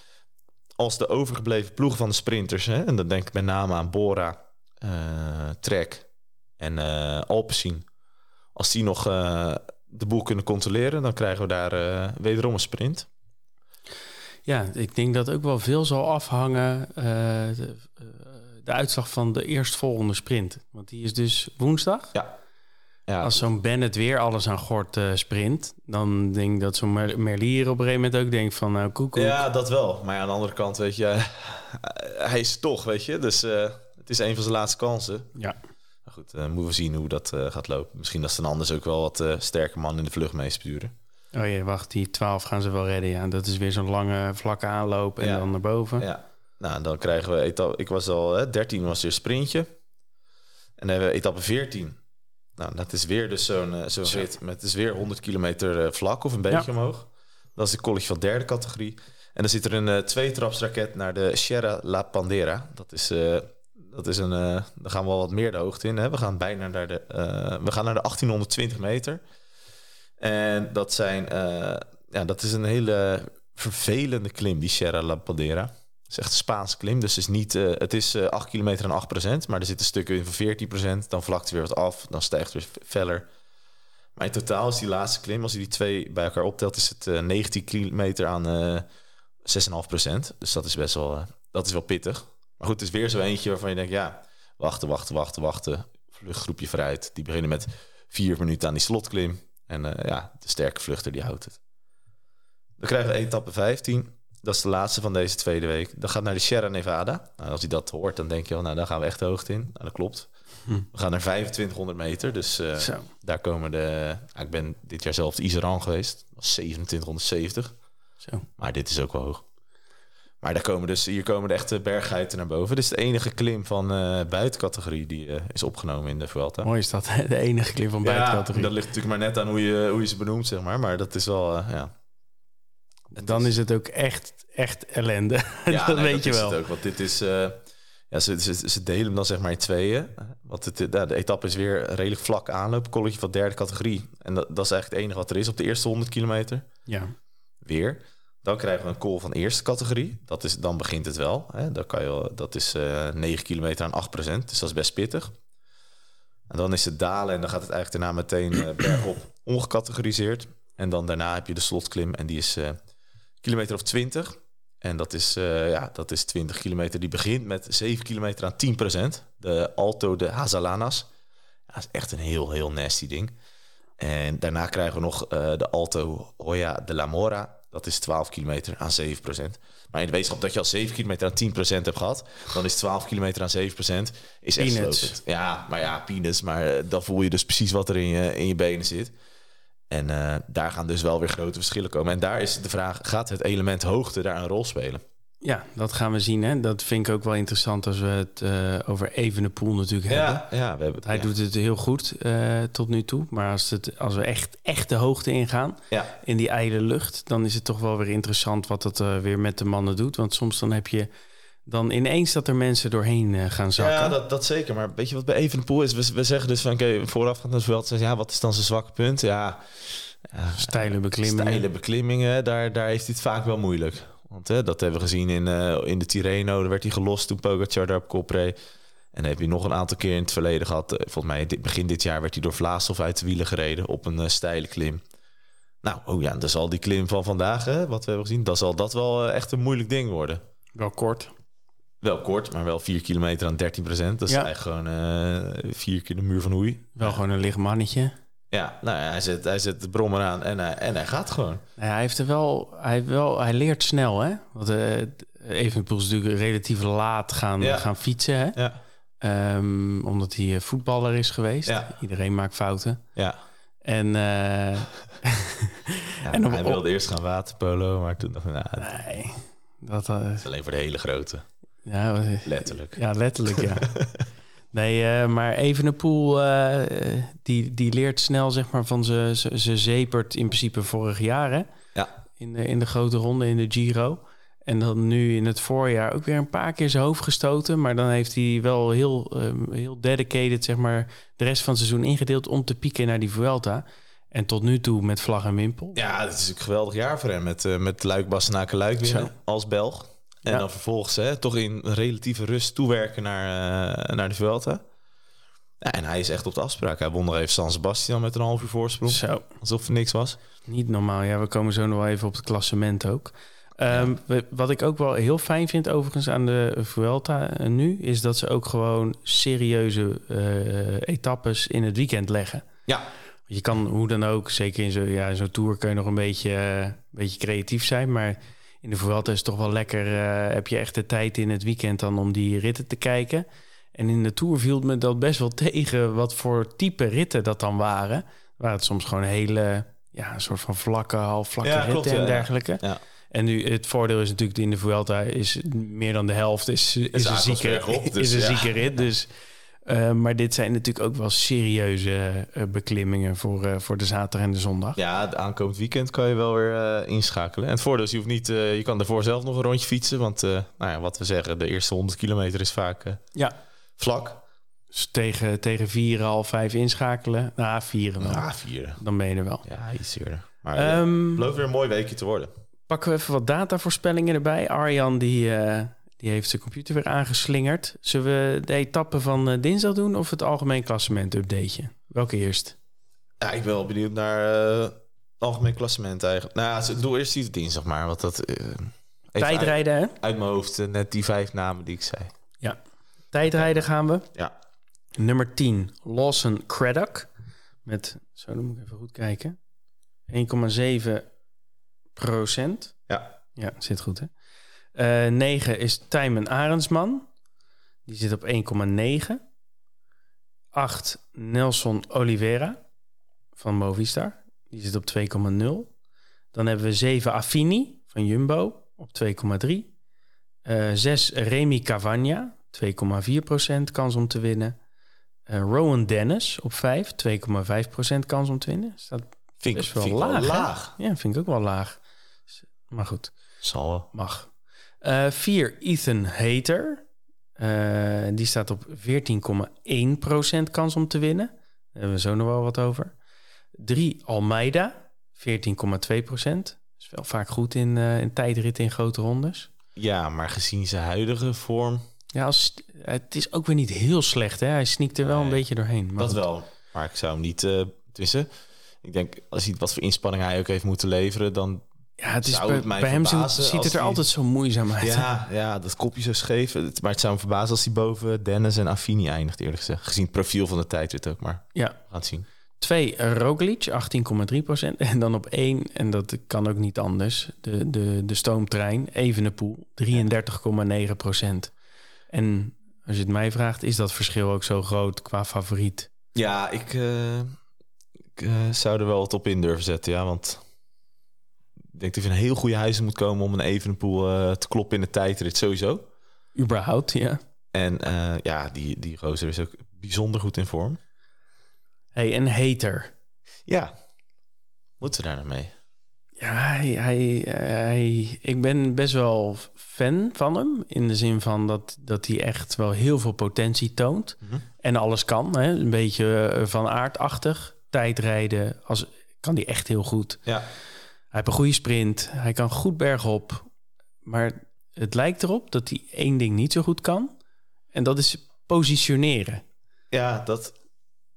als de overgebleven ploegen van de sprinters, hè, en dan denk ik met name aan Bora, eh, Trek en eh Alpecin, als die nog de boel kunnen controleren, dan krijgen we daar eh, wederom een sprint. Ja, ik denk dat ook wel veel zal afhangen eh, de, de uitslag van de eerstvolgende sprint. Want die is dus woensdag. Ja. Ja, Als zo'n Bennett weer alles aan gort sprint, dan denk ik dat zo'n Mer- Merlier op een gegeven moment ook denkt van nou koek, koek. ja, dat wel. Maar ja, aan de andere kant, weet je, (laughs) hij is toch, weet je. Dus het is een van zijn laatste kansen. Ja. Goed, eh, moeten we zien hoe dat eh, gaat lopen. Misschien dat ze dan anders ook wel wat eh sterke man in de vlucht meesturen. Oh ja, wacht, die 12 gaan ze wel redden. Ja, dat is weer zo'n lange vlakke aanloop en Ja. dan naar boven. Ja, nou dan krijgen we etappe. Ik was al, hè, 13 was weer sprintje. En dan hebben we etappe 14. Nou, dat is weer dus zo'n zo'n Zo. rit met dus weer 100 kilometer vlak of een beetje omhoog. Dat is de college van derde categorie. En dan zit er een eh tweetrapsraket naar de Sierra La Pandera. Dat is, dat is een, eh daar gaan we wel wat meer de hoogte in. Hè? We gaan bijna naar de, eh, we gaan naar de 1820 meter. En dat zijn, eh, ja, dat is een hele vervelende klim, die Sierra La Pandera. Het is echt een Spaanse klim, dus het is, niet, het is eh 8 kilometer en 8 procent. Maar er zitten stukken in van 14 procent. Dan vlakt het weer wat af, dan stijgt het weer feller. Maar in totaal is die laatste klim, als je die twee bij elkaar optelt, is het eh 19 kilometer aan eh 6,5 procent. Dus dat is best wel, dat is wel pittig. Maar goed, het is weer zo eentje waarvan je denkt, ja, wachten, wachten, wachten, wachten. Vluchtgroepje vooruit. Die beginnen met vier minuten aan die slotklim. En eh, ja, de sterke vluchter die houdt het. Dan krijgen we etappe 15. Dat is de laatste van deze tweede week. Dat gaat naar de Sierra Nevada. Nou, als je dat hoort, dan denk je nou, daar gaan we echt de hoogte in. Nou, dat klopt. Hm. We gaan naar 2500 meter. Dus eh, daar komen de... ik ben dit jaar zelf de Iseran geweest. Dat was 2770. Zo. Maar dit is ook wel hoog. Maar daar komen dus, hier komen de echte berggeiten naar boven. Dit is de enige klim van eh, buitencategorie die eh, is opgenomen in de Vuelta. Mooi is dat, (laughs) de enige klim van Ja, buitencategorie. dat ligt natuurlijk maar net aan hoe je, hoe je ze benoemt, zeg maar. Maar dat is wel, eh, ja. Dan is het ook echt, echt ellende. (laughs) Ja, dat nee, weet je wel. Het ook, want dit is... ja, ze, ze, ze delen hem dan zeg maar in tweeën. Want het, ja, de etappe is weer redelijk vlak aanloop. Colletje van derde categorie. En dat, dat is eigenlijk het enige wat er is op de eerste 100 kilometer. Ja. Weer. Dan krijgen we een call van eerste categorie. Dat is, dan begint het wel. Hè. Dan kan je, dat is eh 9 kilometer aan 8 procent. Dus dat is best pittig. En dan is het dalen en dan gaat het eigenlijk daarna meteen eh, (clears throat) bergop ongecategoriseerd. En dan daarna heb je de slotklim en die is eh, kilometer of 20. En dat is, ja, dat is 20 kilometer. Die begint met 7 kilometer aan 10 procent. De Alto de Hazalanas. Dat is echt een heel, heel nasty ding. En daarna krijgen we nog de Alto Hoya de la Mora. Dat is 12 kilometer aan 7 procent. Maar in de wetenschap dat je al 7 kilometer aan 10 procent hebt gehad... dan is 12 kilometer aan 7 procent is echt slopend. Ja, maar ja, peanuts. Maar eh, dan voel je dus precies wat er in je, in je benen zit. En eh, daar gaan dus wel weer grote verschillen komen. En daar is de vraag, gaat het element hoogte daar een rol spelen? Ja, dat gaan we zien. Hè? Dat vind ik ook wel interessant als we het eh, over Evenepoel natuurlijk hebben. Ja, we hebben Hij ja. doet het heel goed eh, tot nu toe. Maar als, het, als we echt, echt de hoogte ingaan, Ja, in die ijle lucht... dan is het toch wel weer interessant wat dat eh, weer met de mannen doet. Want soms dan heb je dan ineens dat er mensen doorheen gaan zakken. Ja, dat, dat zeker. Maar weet je wat bij Evenepoel is? We, we zeggen dus van, oké, voorafgaand naar het veld, zeggen, ja, wat is dan zijn zwakke punt? Ja, ja Steile beklimmingen. steile beklimmingen, daar, daar heeft hij het vaak wel moeilijk. Want hè, dat hebben we gezien in, eh, in de Tirreno, daar werd hij gelost toen Pogacar daar op kop reed. En dan heb je nog een aantal keer in het verleden gehad. Eh, Volgens mij dit, begin dit jaar werd hij door Vlaashoff uit de wielen gereden op een eh, steile klim. Nou, oh ja, dan zal die klim van vandaag, hè, wat we hebben gezien, dan zal dat wel echt een moeilijk ding worden. Wel kort. Wel kort, maar wel 4 kilometer aan 13 procent. Dat is Ja. eigenlijk gewoon vier keer de muur van Hoei. Wel gewoon een licht mannetje. Ja, nou ja, hij zet, hij zet de brommer aan en hij, en hij gaat gewoon. Ja, hij, heeft er wel, hij, wel, hij leert snel, hè? Want uh, Evenepoel is natuurlijk relatief laat gaan, Ja. gaan fietsen, hè? Ja, Ehm, omdat hij eh, voetballer is geweest. Ja. Iedereen maakt fouten. ja. En, eh, (laughs) En op- hij wilde eerst gaan waterpolo, maar toen dacht nou, nee, dat... eh, is alleen voor de hele grote. ja, Letterlijk. ja, letterlijk, ja. (laughs) Nee, eh, maar Evenepoel, eh die, die leert snel, zeg maar, van ze, ze, ze zepert in principe vorig jaar, hè? Ja. In de, in de grote ronde, in de Giro. En dan nu in het voorjaar ook weer een paar keer zijn hoofd gestoten. Maar dan heeft hij wel heel, ehm, heel dedicated, zeg maar, de rest van het seizoen ingedeeld om te pieken naar die Vuelta. En tot nu toe met vlag en wimpel. Ja, het is een geweldig jaar voor hem met, eh, met Luik, Bastenaken, Luik Zo. als Belg. En Ja. dan vervolgens hè, toch in relatieve rust toewerken naar, eh, naar de Vuelta. Ja, en hij is echt op de afspraak. Hij won nog even San Sebastian met een half uur voorsprong. Zo, Alsof er niks was. niet normaal. Ja, we komen zo nog wel even op het klassement ook. Ehm, Wat ik ook wel heel fijn vind overigens aan de Vuelta eh, nu... is dat ze ook gewoon serieuze eh, etappes in het weekend leggen. Ja, Je kan hoe dan ook, zeker in zo'n ja, in tour kun je nog een beetje, een beetje creatief zijn. Maar in de Vuelta is het toch wel lekker. eh, heb je echt de tijd in het weekend dan om die ritten te kijken. En in de tour viel me dat best wel (laughs) tegen wat voor type ritten dat dan waren. Waar het soms gewoon hele, ja, een soort van vlakke, half vlakke Ja, ritten klopt, en ja. dergelijke. ja. En nu het voordeel is natuurlijk in de Vuelta is meer dan de helft is, is, een, zieke, bergop, (laughs) dus is een zieke rit. (laughs) Dus, eh, maar dit zijn natuurlijk ook wel serieuze eh, beklimmingen voor, eh, voor de zaterdag en de zondag. Ja, het aankomend weekend kan je wel weer inschakelen. En het voordeel is, je hoeft niet, je kan daarvoor zelf nog een rondje fietsen. Want nou ja, wat we zeggen, de eerste 100 kilometer is vaak Ja. vlak. Dus tegen, tegen vier, half vijf inschakelen. Nou, vier wel. Ah, vier. Dan ben je er wel. Ja, iets eerder. Maar eh, Ehm, het belooft weer een mooi weekje te worden. pakken we even wat datavoorspellingen erbij. Arjan die, die heeft zijn computer weer aangeslingerd. Zullen we de etappe van eh, dinsdag doen of het algemeen klassement updateje? Welke eerst? Ja, ik ben wel benieuwd naar het algemeen klassement eigenlijk. Nou, ja, doe eerst die dinsdag maar. Want dat, eh, even uit, Tijdrijden, hè? uit mijn hoofd, net die vijf namen die ik zei. Tijdrijden gaan we. Ja, Nummer 10, Lawson Craddock. Met, zo dan moet ik even goed kijken, 1,7 procent. ja. Ja, zit goed hè. Eh 9 is Tijmen Arendsman. Die zit op 1,9. 8 Nelson Oliveira van Movistar. Die zit op 2,0. Dan hebben we 7 Affini van Jumbo op 2,3. Uh, 6 Remy Cavagna, 2,4% kans om te winnen. Uh, Rowan Dennis op 5, 2,5% kans om te winnen. Staat Vind ik best wel vind ik wel laag. Ja, vind ik ook wel laag. Maar goed, Zal wel. mag. Eh 4 Ethan Hater. Eh, die staat op 14,1% kans om te winnen. Daar hebben we zo nog wel wat over. 3 Almeida, 14,2%. Is wel vaak goed in, eh in tijdritten in grote rondes. Ja, maar gezien zijn huidige vorm, Ja, als, het is ook weer niet heel slecht. Hè? Hij sneakt er wel een beetje doorheen. Maar dat goed. wel. Maar ik zou hem niet... eh tussen. Ik denk, als hij wat voor inspanning hij ook heeft moeten leveren, dan... Ja, het is Zou bij, het mij bij hem ziet, het er altijd zo moeizaam uit. Ja, ja, dat kopje zo scheef. Maar het zou me verbazen als hij boven Dennis en Affini eindigt, eerlijk gezegd. Gezien het profiel van de tijdrit ook, maar Ja. we gaan het zien. Twee, Roglic, 18,3%. En dan op één, en dat kan ook niet anders, de, de, de stoomtrein, Evenepoel, 33,9%. En als je het mij vraagt, is dat verschil ook zo groot qua favoriet? Ja, ik, eh, ik eh, zou er wel wat op in durven zetten, ja. Want ik denk dat je een heel goede huizen moet komen om een Evenepoel eh te kloppen in de tijdrit sowieso. Überhaupt, ja. En eh, ja, die, die gozer is ook bijzonder goed in vorm. Hey, en Hater. Ja, moeten we daar nou mee? Ja, hij, hij, hij- ik ben best wel fan van hem. In de zin van dat, dat hij echt wel heel veel potentie toont. Mhm. En alles kan. Hè? Een beetje eh, van aardachtig. Tijdrijden als, kan hij echt heel goed. Ja, heeft een goede sprint. Hij kan goed bergop. Maar het lijkt erop dat hij één ding niet zo goed kan. En dat is positioneren. ja dat,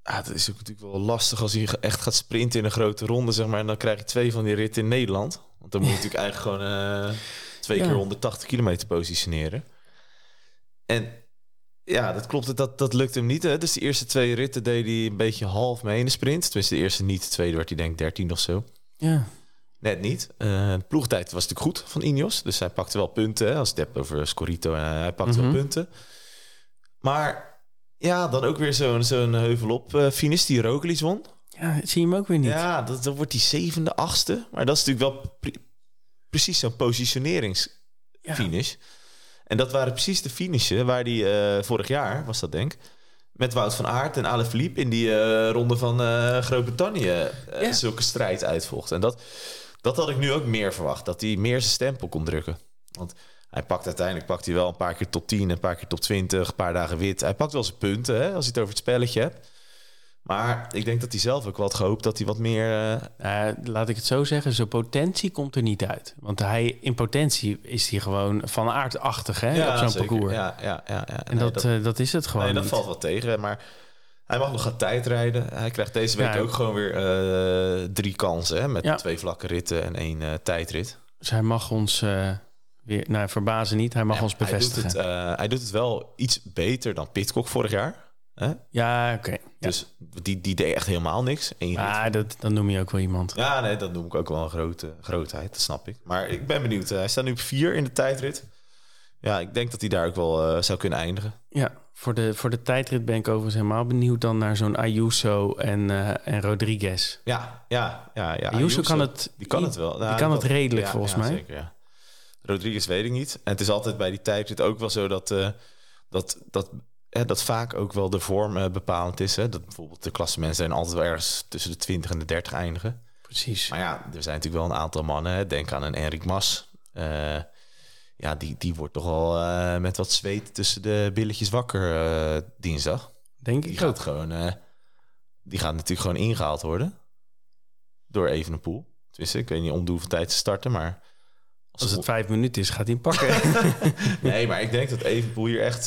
ja, dat is ook natuurlijk wel lastig als hij echt gaat sprinten in een grote ronde, zeg maar. En dan krijg je twee van die ritten in Nederland. Want dan moet je (laughs) natuurlijk eigenlijk gewoon eh, twee Ja. keer 180 kilometer positioneren. En ja, dat klopt. Dat, dat lukt hem niet. Hè? Dus de eerste twee ritten deed hij een beetje half mee in de sprint. Tenminste, de eerste niet. De tweede werd hij denk ik 13 of zo. Ja, Net niet. Eh, de ploegtijd was natuurlijk goed van Ineos. Dus hij pakte wel punten. Hè? Als het hebt over Scorito. eh, hij pakte Mhm. wel punten. Maar ja, dan ook weer zo'n zo'n heuvel op eh finish die Roglic won. ja zie je hem ook weer niet. Ja, dat, dan wordt die zevende, achtste. Maar dat is natuurlijk wel pre- precies zo'n positioneringsfinish. Ja. En dat waren precies de finishen waar die eh, vorig jaar, was dat denk met Wout van Aert en Alaphilippe in die eh, ronde van eh, Groot-Brittannië... eh, Ja. zulke strijd uitvocht. En dat, dat had ik nu ook meer verwacht. Dat hij meer zijn stempel kon drukken. Want hij pakt uiteindelijk pakt hij wel een paar keer top 10... een paar keer top 20, een paar dagen wit. Hij pakt wel zijn punten, hè, als je het over het spelletje hebt. Maar ik denk dat hij zelf ook wat gehoopt dat hij wat meer... eh, Eh, laat ik het zo zeggen, zijn potentie komt er niet uit. Want hij, in potentie is hij gewoon van aardachtig hè, op zo'n parcours. Ja, ja, ja, ja. En Nee, dat, dat, dat is het gewoon nee, dat niet. valt wel tegen. Maar hij mag nog gaan tijdrijden. Hij krijgt deze week Ja. ook gewoon weer eh, drie kansen. Hè, met Ja. twee vlakke ritten en één eh, tijdrit. Dus hij mag ons eh, weer, nou verbazen niet, hij mag Ja, ons bevestigen. Hij doet, het, hij doet het wel iets beter dan Pitcock vorig jaar. Hè? Ja, oké. Ja. Dus die, die deed echt helemaal niks. Rit. Ah, dat, dan noem je ook wel iemand. Ja, nee, dat noem ik ook wel een grote grootheid. Dat snap ik. Maar ik ben benieuwd. Hij staat nu op vier in de tijdrit. Ja, ik denk dat hij daar ook wel eh, zou kunnen eindigen. Ja, voor de, voor de tijdrit ben ik overigens helemaal benieuwd dan naar zo'n Ayuso en, eh, en Rodriguez. Ja, ja, ja. ja. Ayuso kan het, Die kan het wel. Nou, die kan het redelijk ja, volgens ja, mij. Zeker, ja. Rodriguez weet ik niet. En het is altijd bij die tijdrit ook wel zo dat, eh, dat, dat, hè, dat vaak ook wel de vorm bepalend is. Hè? Dat bijvoorbeeld de klassementen zijn altijd wel ergens tussen de 20 en de 30 eindigen. Precies. Maar ja, er zijn natuurlijk wel een aantal mannen. Hè? Denk aan een Enric Mas. Ja, die, die wordt toch al eh, met wat zweet tussen de billetjes wakker eh, dinsdag. Denk Die ik gaat ook. gewoon, eh, die gaat natuurlijk gewoon ingehaald worden door Evenepoel. Tenminste, ik weet niet om de hoeveel tijd te starten, maar Als het vijf minuten is, gaat hij hem pakken. (laughs) nee, maar ik denk dat Evenepoel hier echt,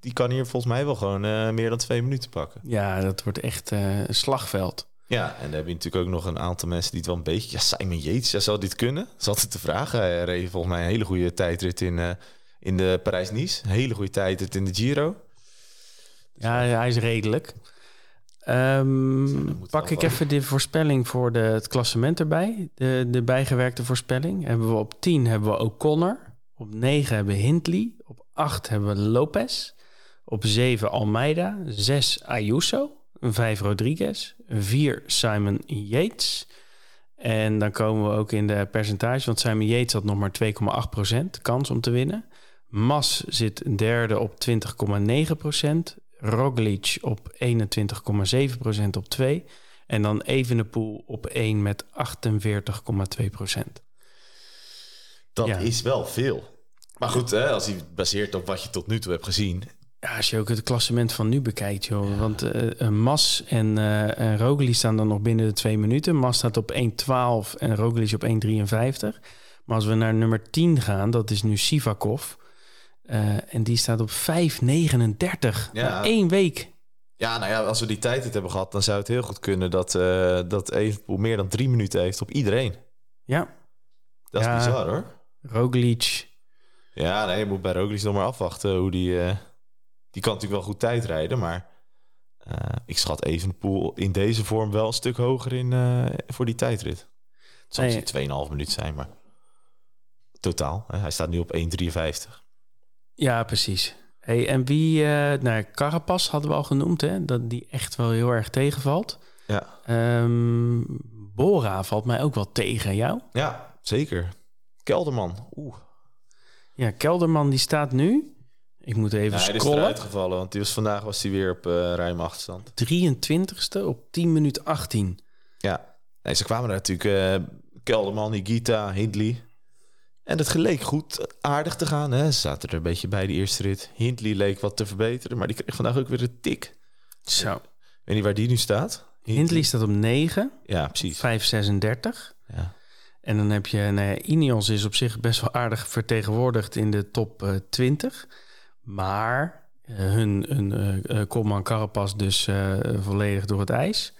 die kan hier volgens mij wel gewoon meer dan twee minuten pakken. ja, dat wordt echt een slagveld. Ja, en dan heb je natuurlijk ook nog een aantal mensen die het wel een beetje, ja, Simon Yates, ja, zal dit kunnen? Dat is altijd de vraag. Hij reed volgens mij een hele goede tijdrit in, eh, in de Parijs-Nice, een hele goede tijdrit in de Giro. Ja, hij is redelijk. Ehm, pak ik even de voorspelling voor de, het klassement erbij. De, de bijgewerkte voorspelling. Hebben we op 10 hebben we O'Connor. Op 9 hebben we Hindley. Op 8 hebben we Lopez. Op 7 Almeida. 6 Ayuso. 5 Rodriguez. 4 Simon Yates. En dan komen we ook in de percentage, want Simon Yates had nog maar 2,8% kans om te winnen. Mas zit derde op 20,9%. Roglic op 21,7% op 2. En dan Evenepoel op 1 met 48,2%. Dat Ja. is wel veel. Maar goed, hè, als hij baseert op wat je tot nu toe hebt gezien. Ja, als je ook het klassement van nu bekijkt, joh. Want eh eh, Mas en, en Roglic staan dan nog binnen de twee minuten. Mas staat op 1.12 en Roglic op 1.53. Maar als we naar nummer 10 gaan, dat is nu Sivakov. Eh, en die staat op 5.39. Ja. Één week. Ja, nou ja, als we die tijd niet hebben gehad, dan zou het heel goed kunnen dat, eh dat Evenepoel meer dan drie minuten heeft op iedereen. Ja, Dat is Ja. bizar hoor. Roglic. Ja, nee, je moet bij Roglic nog maar afwachten hoe die... die kan natuurlijk wel goed tijd rijden, maar... eh, ik schat Evenepoel in deze vorm wel een stuk hoger in eh, voor die tijdrit. Het zal Nee. misschien 2,5 minuut zijn, maar... Totaal. Hè? Hij staat nu op 1,53. Ja, precies. Hey, en wie, eh nou, Carapaz hadden we al genoemd, hè? Dat die echt wel heel erg tegenvalt. Ja. Ehm, Bora valt mij ook wel tegen jou. ja, zeker. Kelderman. Oeh. Ja, Kelderman die staat nu. Ik moet even Ja, hij is scrollen. eruit gevallen, want die was, vandaag was hij weer op eh ruime achterstand. 23ste op 10 minuten 18. Ja, nee, ze kwamen daar natuurlijk. eh Kelderman, Higita, Hindley. En het geleek goed aardig te gaan. Hè? Ze zaten er een beetje bij die eerste rit. Hindley leek wat te verbeteren, maar die kreeg vandaag ook weer een tik. Zo. Ik weet niet waar die nu staat. Hindley staat op 9, Ja, precies. 536. Ja. En dan heb je, nou ja, Ineos is op zich best wel aardig vertegenwoordigd in de top eh, 20. Maar eh, hun, hun eh eh, kopman Carapaz dus volledig door het ijs.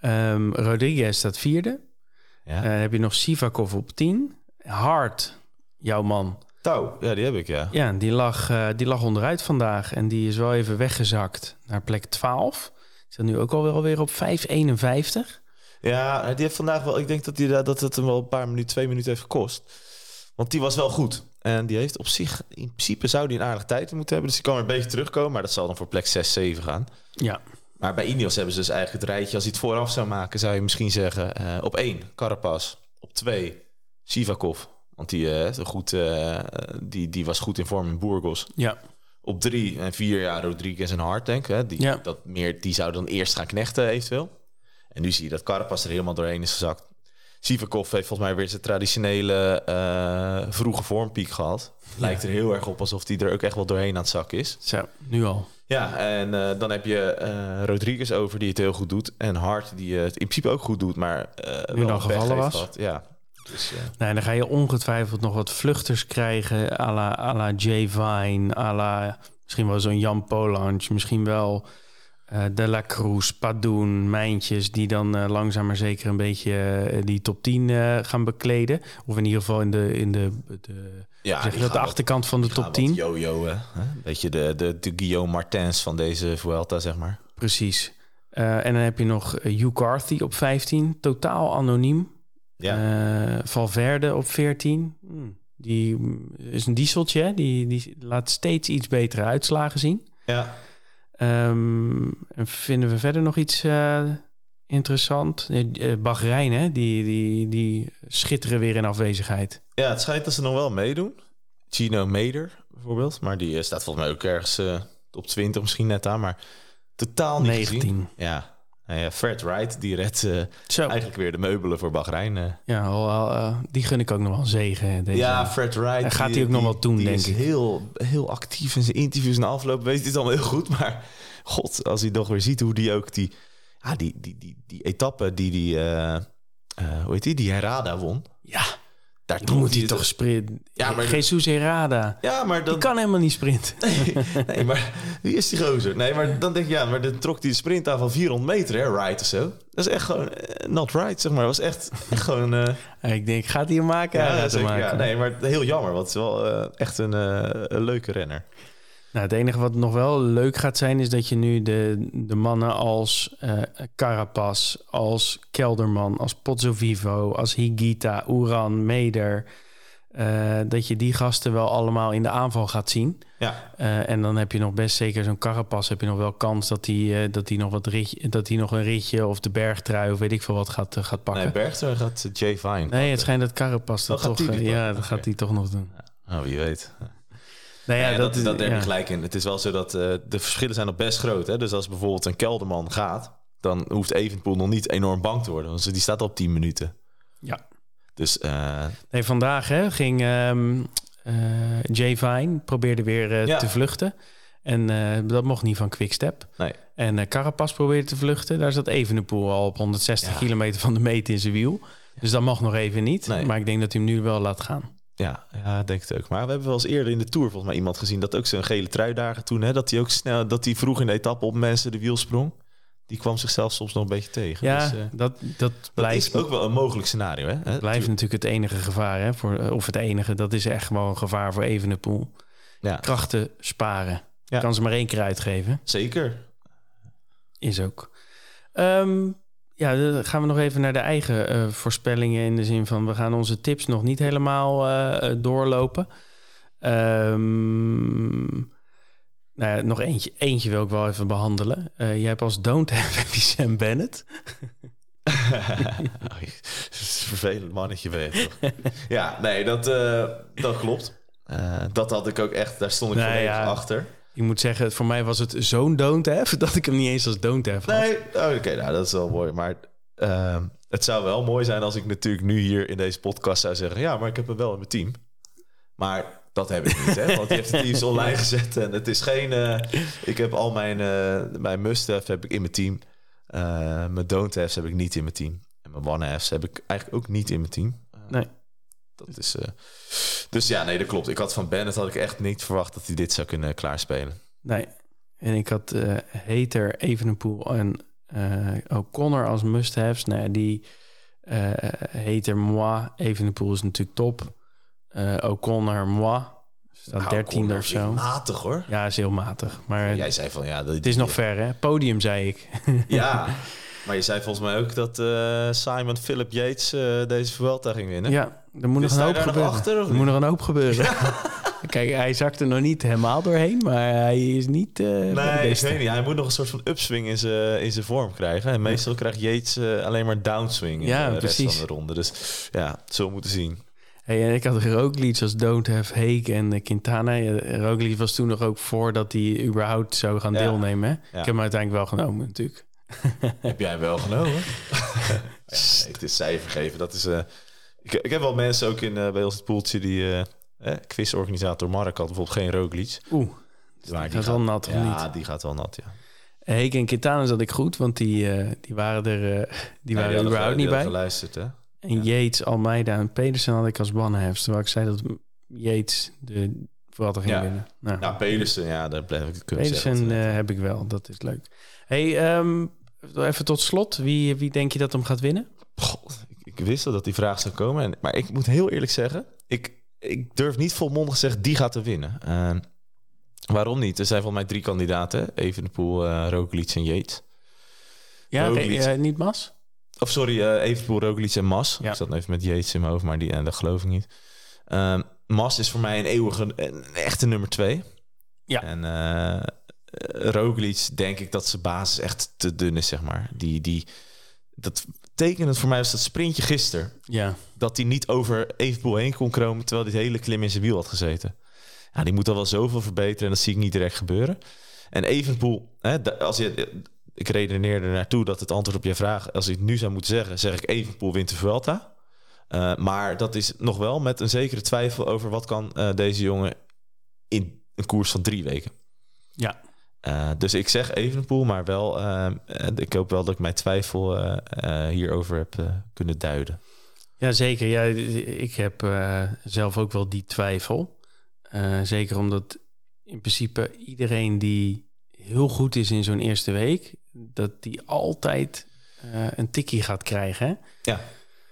Ehm, Rodriguez staat vierde. Ja. Heb je nog Sivakov op 10. Hart, jouw man. Touw, ja, die heb ik, ja. Ja, die lag, die lag onderuit vandaag. En die is wel even weggezakt naar plek 12. Staat nu ook al wel weer op 5,51. Ja, die heeft vandaag wel. Ik denk dat, die, dat het hem wel een paar minuten, twee minuten heeft gekost. Want die was wel goed. En die heeft op zich, in principe zou die een aardige tijd moeten hebben. Dus die kan weer een beetje terugkomen. Maar dat zal dan voor plek 6, 7 gaan. Ja, Maar bij Ineos hebben ze dus eigenlijk het rijtje. Als hij het vooraf zou maken, zou je misschien zeggen... eh, op 1, Carapaz. Op 2, Sivakov. Want die, een goed, eh, die, die was goed in vorm in Burgos. ja, Op 3 en 4, ja, Rodriguez en Hart, denk ik. Hè? Die, Ja. dat meer, die zouden dan eerst gaan knechten, eventueel. En nu zie je dat Carapaz er helemaal doorheen is gezakt. Sivakov heeft volgens mij weer zijn traditionele eh, vroege vormpiek gehad. Lijkt er heel erg op alsof hij er ook echt wel doorheen aan het zakken is. zo, nu al. Ja, en eh, dan heb je eh, Rodriguez over die het heel goed doet. En Hart die het in principe ook goed doet, maar Nu wel dan gevallen was. gehad. Ja, dus, Nee, dan ga je ongetwijfeld nog wat vluchters krijgen. à la, à la Jay Vine, à la misschien wel zo'n Jan Polange. Misschien wel eh, De La Cruz, Padoen, Mijntjes... die dan eh, langzaam maar zeker een beetje eh, die top 10 eh, gaan bekleden. Of in ieder geval in de, in de, de, ja, zeg je dat, de achterkant van de top gaan 10. wat Yo-yo, hè? Een beetje de, de, de Guillaume Martens van deze Vuelta, zeg maar. Precies. En dan heb je nog Hugh Carthy op 15, totaal anoniem. Ja, Valverde op 14. Hmm, Die mm, is een dieseltje, hè? Die, die laat steeds iets betere uitslagen zien. ja. Ehm, en vinden we verder nog iets eh, interessant? Eh, eh, Bahrein, hè? Die, die, die schitteren weer in afwezigheid. ja, het schijnt dat ze nog wel meedoen. Gino Meder bijvoorbeeld, maar die eh, staat volgens mij ook ergens eh op 20 misschien net aan, maar totaal niet gezien. 19. Ja. Nou ja, Fred Wright, die redt eh, eigenlijk weer de meubelen voor Bahrein. eh. ja, al, eh, die gun ik ook nog wel een zegen. Deze. Ja, Fred Wright. En gaat die- hij ook nog wel doen, die denk is ik. Heel, heel actief in zijn interviews en afloop. Weet het allemaal heel goed. (laughs) Maar god, als hij nog weer ziet hoe die ook die, ja, die, die, die, die etappe die die, hoe heet die, die Herada won. ja Daar moet hij toch sprinten. Ja, maar- Jesus Herrada. Ja, maar dan... Die kan helemaal niet sprinten. (laughs) nee, maar wie is die gozer? Nee, maar dan denk ik, ja, maar dan trok de sprint aan van 400 meter, hè, right of zo. Dat is echt gewoon eh, not right, zeg maar. Dat was echt, echt gewoon... eh, (laughs) Ik denk, gaat hij hem maken? Ja, hem zeker, maken. ja, nee, maar heel jammer, want het is wel eh, echt een, een leuke renner. Nou, het enige wat nog wel leuk gaat zijn, is dat je nu de, de mannen als Carapaz, als Kelderman, als Pozzovivo, als Higita, Uran, Meder, eh, dat je die gasten wel allemaal in de aanval gaat zien. Ja, Eh, en dan heb je nog best zeker zo'n Carapaz, heb je nog wel kans dat hij dat hij nog wat ritje, dat hij nog een ritje of de bergtrui of weet ik veel wat gaat, gaat pakken. nee, Nee, Bergster gaat Jay Vine. het schijnt dat Carapaz dat gaat toch, ja, dat gaat hij toch nog doen. Oh, wie weet. Nou ja, Ja, dat, is- dat, je gelijk in. Het is wel zo dat eh, de verschillen zijn nog best groot. Hè? Dus als bijvoorbeeld een kelderman gaat, dan hoeft Evenpoel nog niet enorm bang te worden. Want die staat op 10 minuten. Ja. Dus eh, Nee, vandaag hè, ging ehm eh, Jay Vine probeerde weer Ja. te vluchten. En eh, dat mocht niet van Quickstep. nee. En eh Carapaz probeerde te vluchten. Daar zat Evenepoel al op 160 Ja. kilometer van de meet in zijn wiel. Dus dat mag nog even niet. Nee. Maar ik denk dat hij hem nu wel laat gaan. Ja, ja, denk het ook. Maar we hebben wel eens eerder in de Tour volgens mij iemand gezien... dat ook zo'n gele truidagen toen... Hè, dat hij ook snel, dat hij vroeg in de etappe op mensen de wiel sprong. Die kwam zichzelf soms nog een beetje tegen. Ja, Dus, eh, dat, dat dat blijft, is ook wel een mogelijk scenario. Hè? Blijft natuurlijk het enige gevaar. Hè, voor, eh, of het enige, dat is echt gewoon een gevaar voor Evenepoel. Ja, Krachten sparen. Ja. Kan ze maar één keer uitgeven. zeker. Is ook. Ehm, ja, dan gaan we nog even naar de eigen eh, voorspellingen. In de zin van, we gaan onze tips nog niet helemaal eh, eh, doorlopen. Ehm, nou ja, nog eentje, eentje wil ik wel even behandelen. Eh, jij hebt als don't have (laughs) heb je Sam Bennett. (laughs) Oh, het is een vervelend mannetje toch? ja, nee, dat, dat klopt. Dat had ik ook echt, daar stond ik Nou volledig ja. achter. Ik moet zeggen, voor mij was het zo'n don't have... (laughs) dat ik hem niet eens als don't have had. Nee, oh, oké, nou dat is wel mooi. Maar ehm, het zou wel mooi zijn als ik natuurlijk nu hier in deze podcast zou zeggen... ja, maar ik heb hem wel in mijn team. Maar dat heb ik niet, hè? Want die heeft het teams online (laughs) gezet en het is geen... eh, ik heb al mijn, eh, mijn must-have heb ik in mijn team. Eh, mijn don't-haves heb ik niet in mijn team. En mijn one-haves heb ik eigenlijk ook niet in mijn team. Nee. Dat is... eh, dus ja, nee, dat klopt. Ik had van Bennett had ik echt niet verwacht dat hij dit zou kunnen klaarspelen. Nee. En ik had eh Hater, Evenepoel en eh O'Connor als must-haves. Nou, ja, die eh Hater, moi. Evenepoel is natuurlijk top. Eh O'Connor, moi. Staat Nou, dertiende of zo. Matig hoor. Ja, is heel matig. Maar Jij zei van ja, dat, het is nog ver, hè? Podium, zei ik. Ja, (laughs) maar je zei volgens mij ook dat eh, Simon Philip Yates eh, deze Vuelta ging winnen. Ja, er moet nog een hoop gebeuren. achter, er moet nog een hoop gebeuren. (laughs) Kijk, hij zakt er nog niet helemaal doorheen, maar hij is niet eh Nee, ik weet niet. Hij moet nog een soort van upswing in zijn in zijn vorm krijgen. En meestal krijgt Yates alleen maar downswing in Ja, de rest van de ronde. Dus ja, zo moeten zien. Hey, en ik had Roglic als Don't Have Heek en Quintana. Roglic was toen nog ook voordat hij überhaupt zou gaan Ja. deelnemen. Hè? Ik heb hem uiteindelijk wel genomen natuurlijk. (laughs) Heb jij wel genomen? (laughs) ja, het is cijfer geven. Dat is, eh, ik, ik heb wel mensen ook in, eh, bij ons het poeltje die... eh eh, quizorganisator Mark had bijvoorbeeld geen Roglic. Oeh, Maar die gaat wel nat of ja, niet? die gaat wel nat, ja. Heek en Quintana zat ik goed, want die, die waren er die Ja, waren er niet bij. hadden geluisterd, hè? En Yates, Almeida en Pedersen had ik als one-halves. Terwijl ik zei dat Yates de Vuelta ging Ja. winnen. Nou, Nou, Pedersen, ja, daar blijf ik kunnen Pedersen zeggen. heb ik wel, dat is leuk. Hey, ehm, even tot slot. Wie, wie denk je dat hem gaat winnen? God, ik, ik wist al dat die vraag zou komen. En, maar ik moet heel eerlijk zeggen, ik, ik durf niet volmondig te zeggen, die gaat er winnen. Eh, waarom niet? Er zijn volgens mij drie kandidaten. Evenepoel, eh Roglic en Yates. Ja, Roglic. eh, niet Mas? Of sorry, eh Evenepoel, Roglic en Mas. Ja. Ik zat even met Yates in mijn hoofd, maar die, en dat geloof ik niet. Mas is voor mij een eeuwige, een echte nummer twee. Ja. En Roglic denk ik dat zijn basis echt te dun is, zeg maar. Die, die, dat tekenend voor mij was dat sprintje gisteren. Ja. Dat hij niet over Evenpoel heen kon komen... terwijl het hele klim in zijn wiel had gezeten. Ja, die moet al wel zoveel verbeteren en dat zie ik niet direct gebeuren. En Evenpoel, hè, als je, ik redeneerde er naartoe dat het antwoord op je vraag... als ik het nu zou moeten zeggen, zeg ik Evenpoel wint de Vuelta. Eh, maar dat is nog wel met een zekere twijfel over... wat kan eh, deze jongen in een koers van drie weken. Ja. Eh, dus ik zeg Evenpoel, maar wel... eh, eh, ik hoop wel dat ik mijn twijfel hierover heb kunnen duiden. Ja, zeker. Ja, ik heb zelf ook wel die twijfel. Zeker omdat in principe iedereen die heel goed is in zo'n eerste week... dat die altijd een tikkie gaat krijgen. Hè? Ja.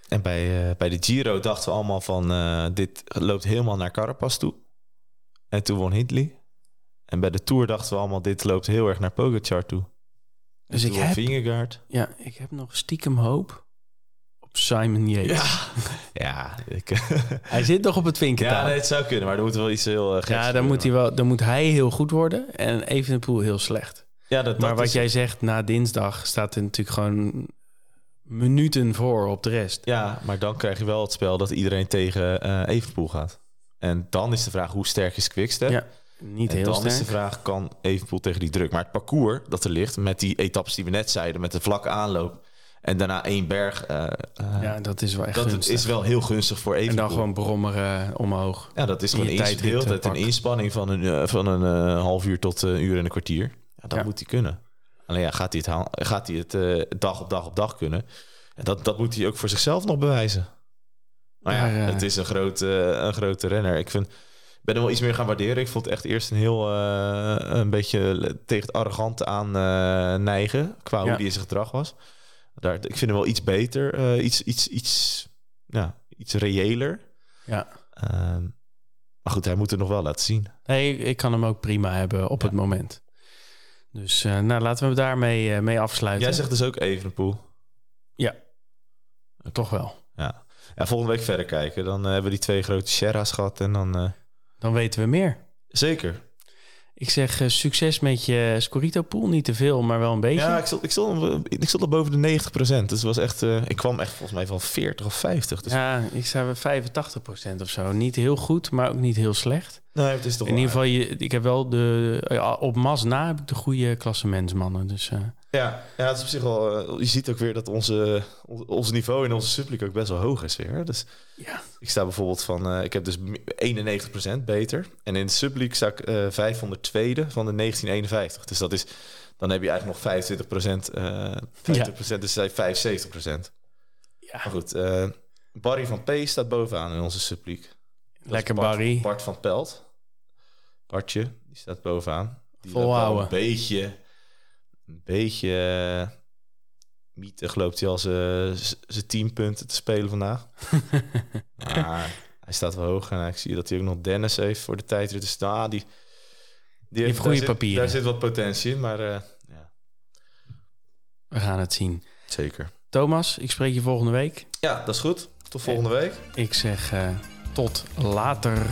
En bij, bij de Giro dachten we allemaal van... dit loopt helemaal naar Carapaz toe. En toen won Hindley. En bij de Tour dachten we allemaal... dit loopt heel erg naar Pogacar toe. Dus ik heb, Vingegaard. ja, ik heb nog stiekem hoop op Simon Yates. Ja, (laughs) ja. Ik, (laughs) Hij zit nog op het ja vinkentaal. nee, Ja, het zou kunnen, maar er moet wel iets heel uh, geks dan, moet hij wel, dan moet hij heel goed worden en Evenepoel heel slecht. Ja, dat, maar dat wat is- jij zegt, na dinsdag staat er natuurlijk gewoon minuten voor op de rest. Ja, maar dan krijg je wel het spel dat iedereen tegen eh Evenpoel gaat. En dan is de vraag, hoe sterk is Quickstep? Ja, Niet en heel dan sterk. is de vraag, kan Evenpoel tegen die druk? Maar het parcours dat er ligt, met die etappes die we net zeiden... met de vlakke aanloop en daarna één berg... eh, eh, Ja, dat is wel echt dat gunstig. is wel heel gunstig voor En Evenpoel. dan gewoon brommeren omhoog. Ja, dat is gewoon de hele tijd eh, een inspanning van een, eh, van een eh, half uur tot een uur en een kwartier. Ja, dat Ja. moet hij kunnen. Alleen ja, gaat hij het, haal- gaat hij het eh, dag op dag op dag kunnen? En dat, dat moet hij ook voor zichzelf nog bewijzen. Maar ja, eh, het is een grote, een grote renner. Ik vind, ben hem wel iets meer gaan waarderen. Ik vond het echt eerst een heel eh, een beetje tegen het arrogante aan eh, neigen qua hoe Ja. die in zijn gedrag was. Daar, ik vind hem wel iets beter, eh, iets, iets, iets, ja, iets reëler. Ja. Ehm, maar goed, hij moet het nog wel laten zien. Nee, ik kan hem ook prima hebben op Ja. het moment. Dus nou, laten we daarmee mee afsluiten. Jij zegt dus ook Evenepoel. Toch wel. Ja. ja, volgende week verder kijken. Dan hebben we die twee grote Sherra's gehad. En dan Dan weten we meer. zeker. Ik zeg eh, succes met je Scorito pool. Niet te veel, maar wel een beetje. Ja, ik stond, ik, stond, ik stond al boven de 90 Dus het was echt, eh, ik kwam echt volgens mij van 40 of 50. Dus Ja, ik sta bij 85% of zo. Niet heel goed, maar ook niet heel slecht. nee, het is toch In ieder geval, je, ik heb wel de... ja, op Mas na heb ik de goede klassementsmannen. Dus eh, Ja, ja, het is op zich wel. eh, je ziet ook weer dat onze, on- ons niveau in onze subliek ook best wel hoog is weer. Dus ja, ik sta bijvoorbeeld van. eh, ik heb dus 91% beter. En in de subliek sta ik eh 502e van de 1951. Dus dat is. Dan heb je eigenlijk nog 25%. eh 50%, dus zij 75%. ja. Maar goed, eh, Barry van P staat bovenaan in onze. Dat is lekker Bart- Barry. Bart van Pelt. Bartje, die staat bovenaan. Die Volhouden. Een beetje, een beetje uh, mietig loopt hij al zijn tien punten te spelen vandaag. (laughs) maar hij staat wel hoog en ik zie dat hij ook nog Dennis heeft voor de tijdrit. Dus nou, die, die heeft goede daar zit- papieren. Daar zit wat potentie in, maar eh, ja, We gaan het zien. zeker. Thomas, ik spreek je volgende week. Ja, dat is goed. Tot volgende week. Ik zeg eh, tot later.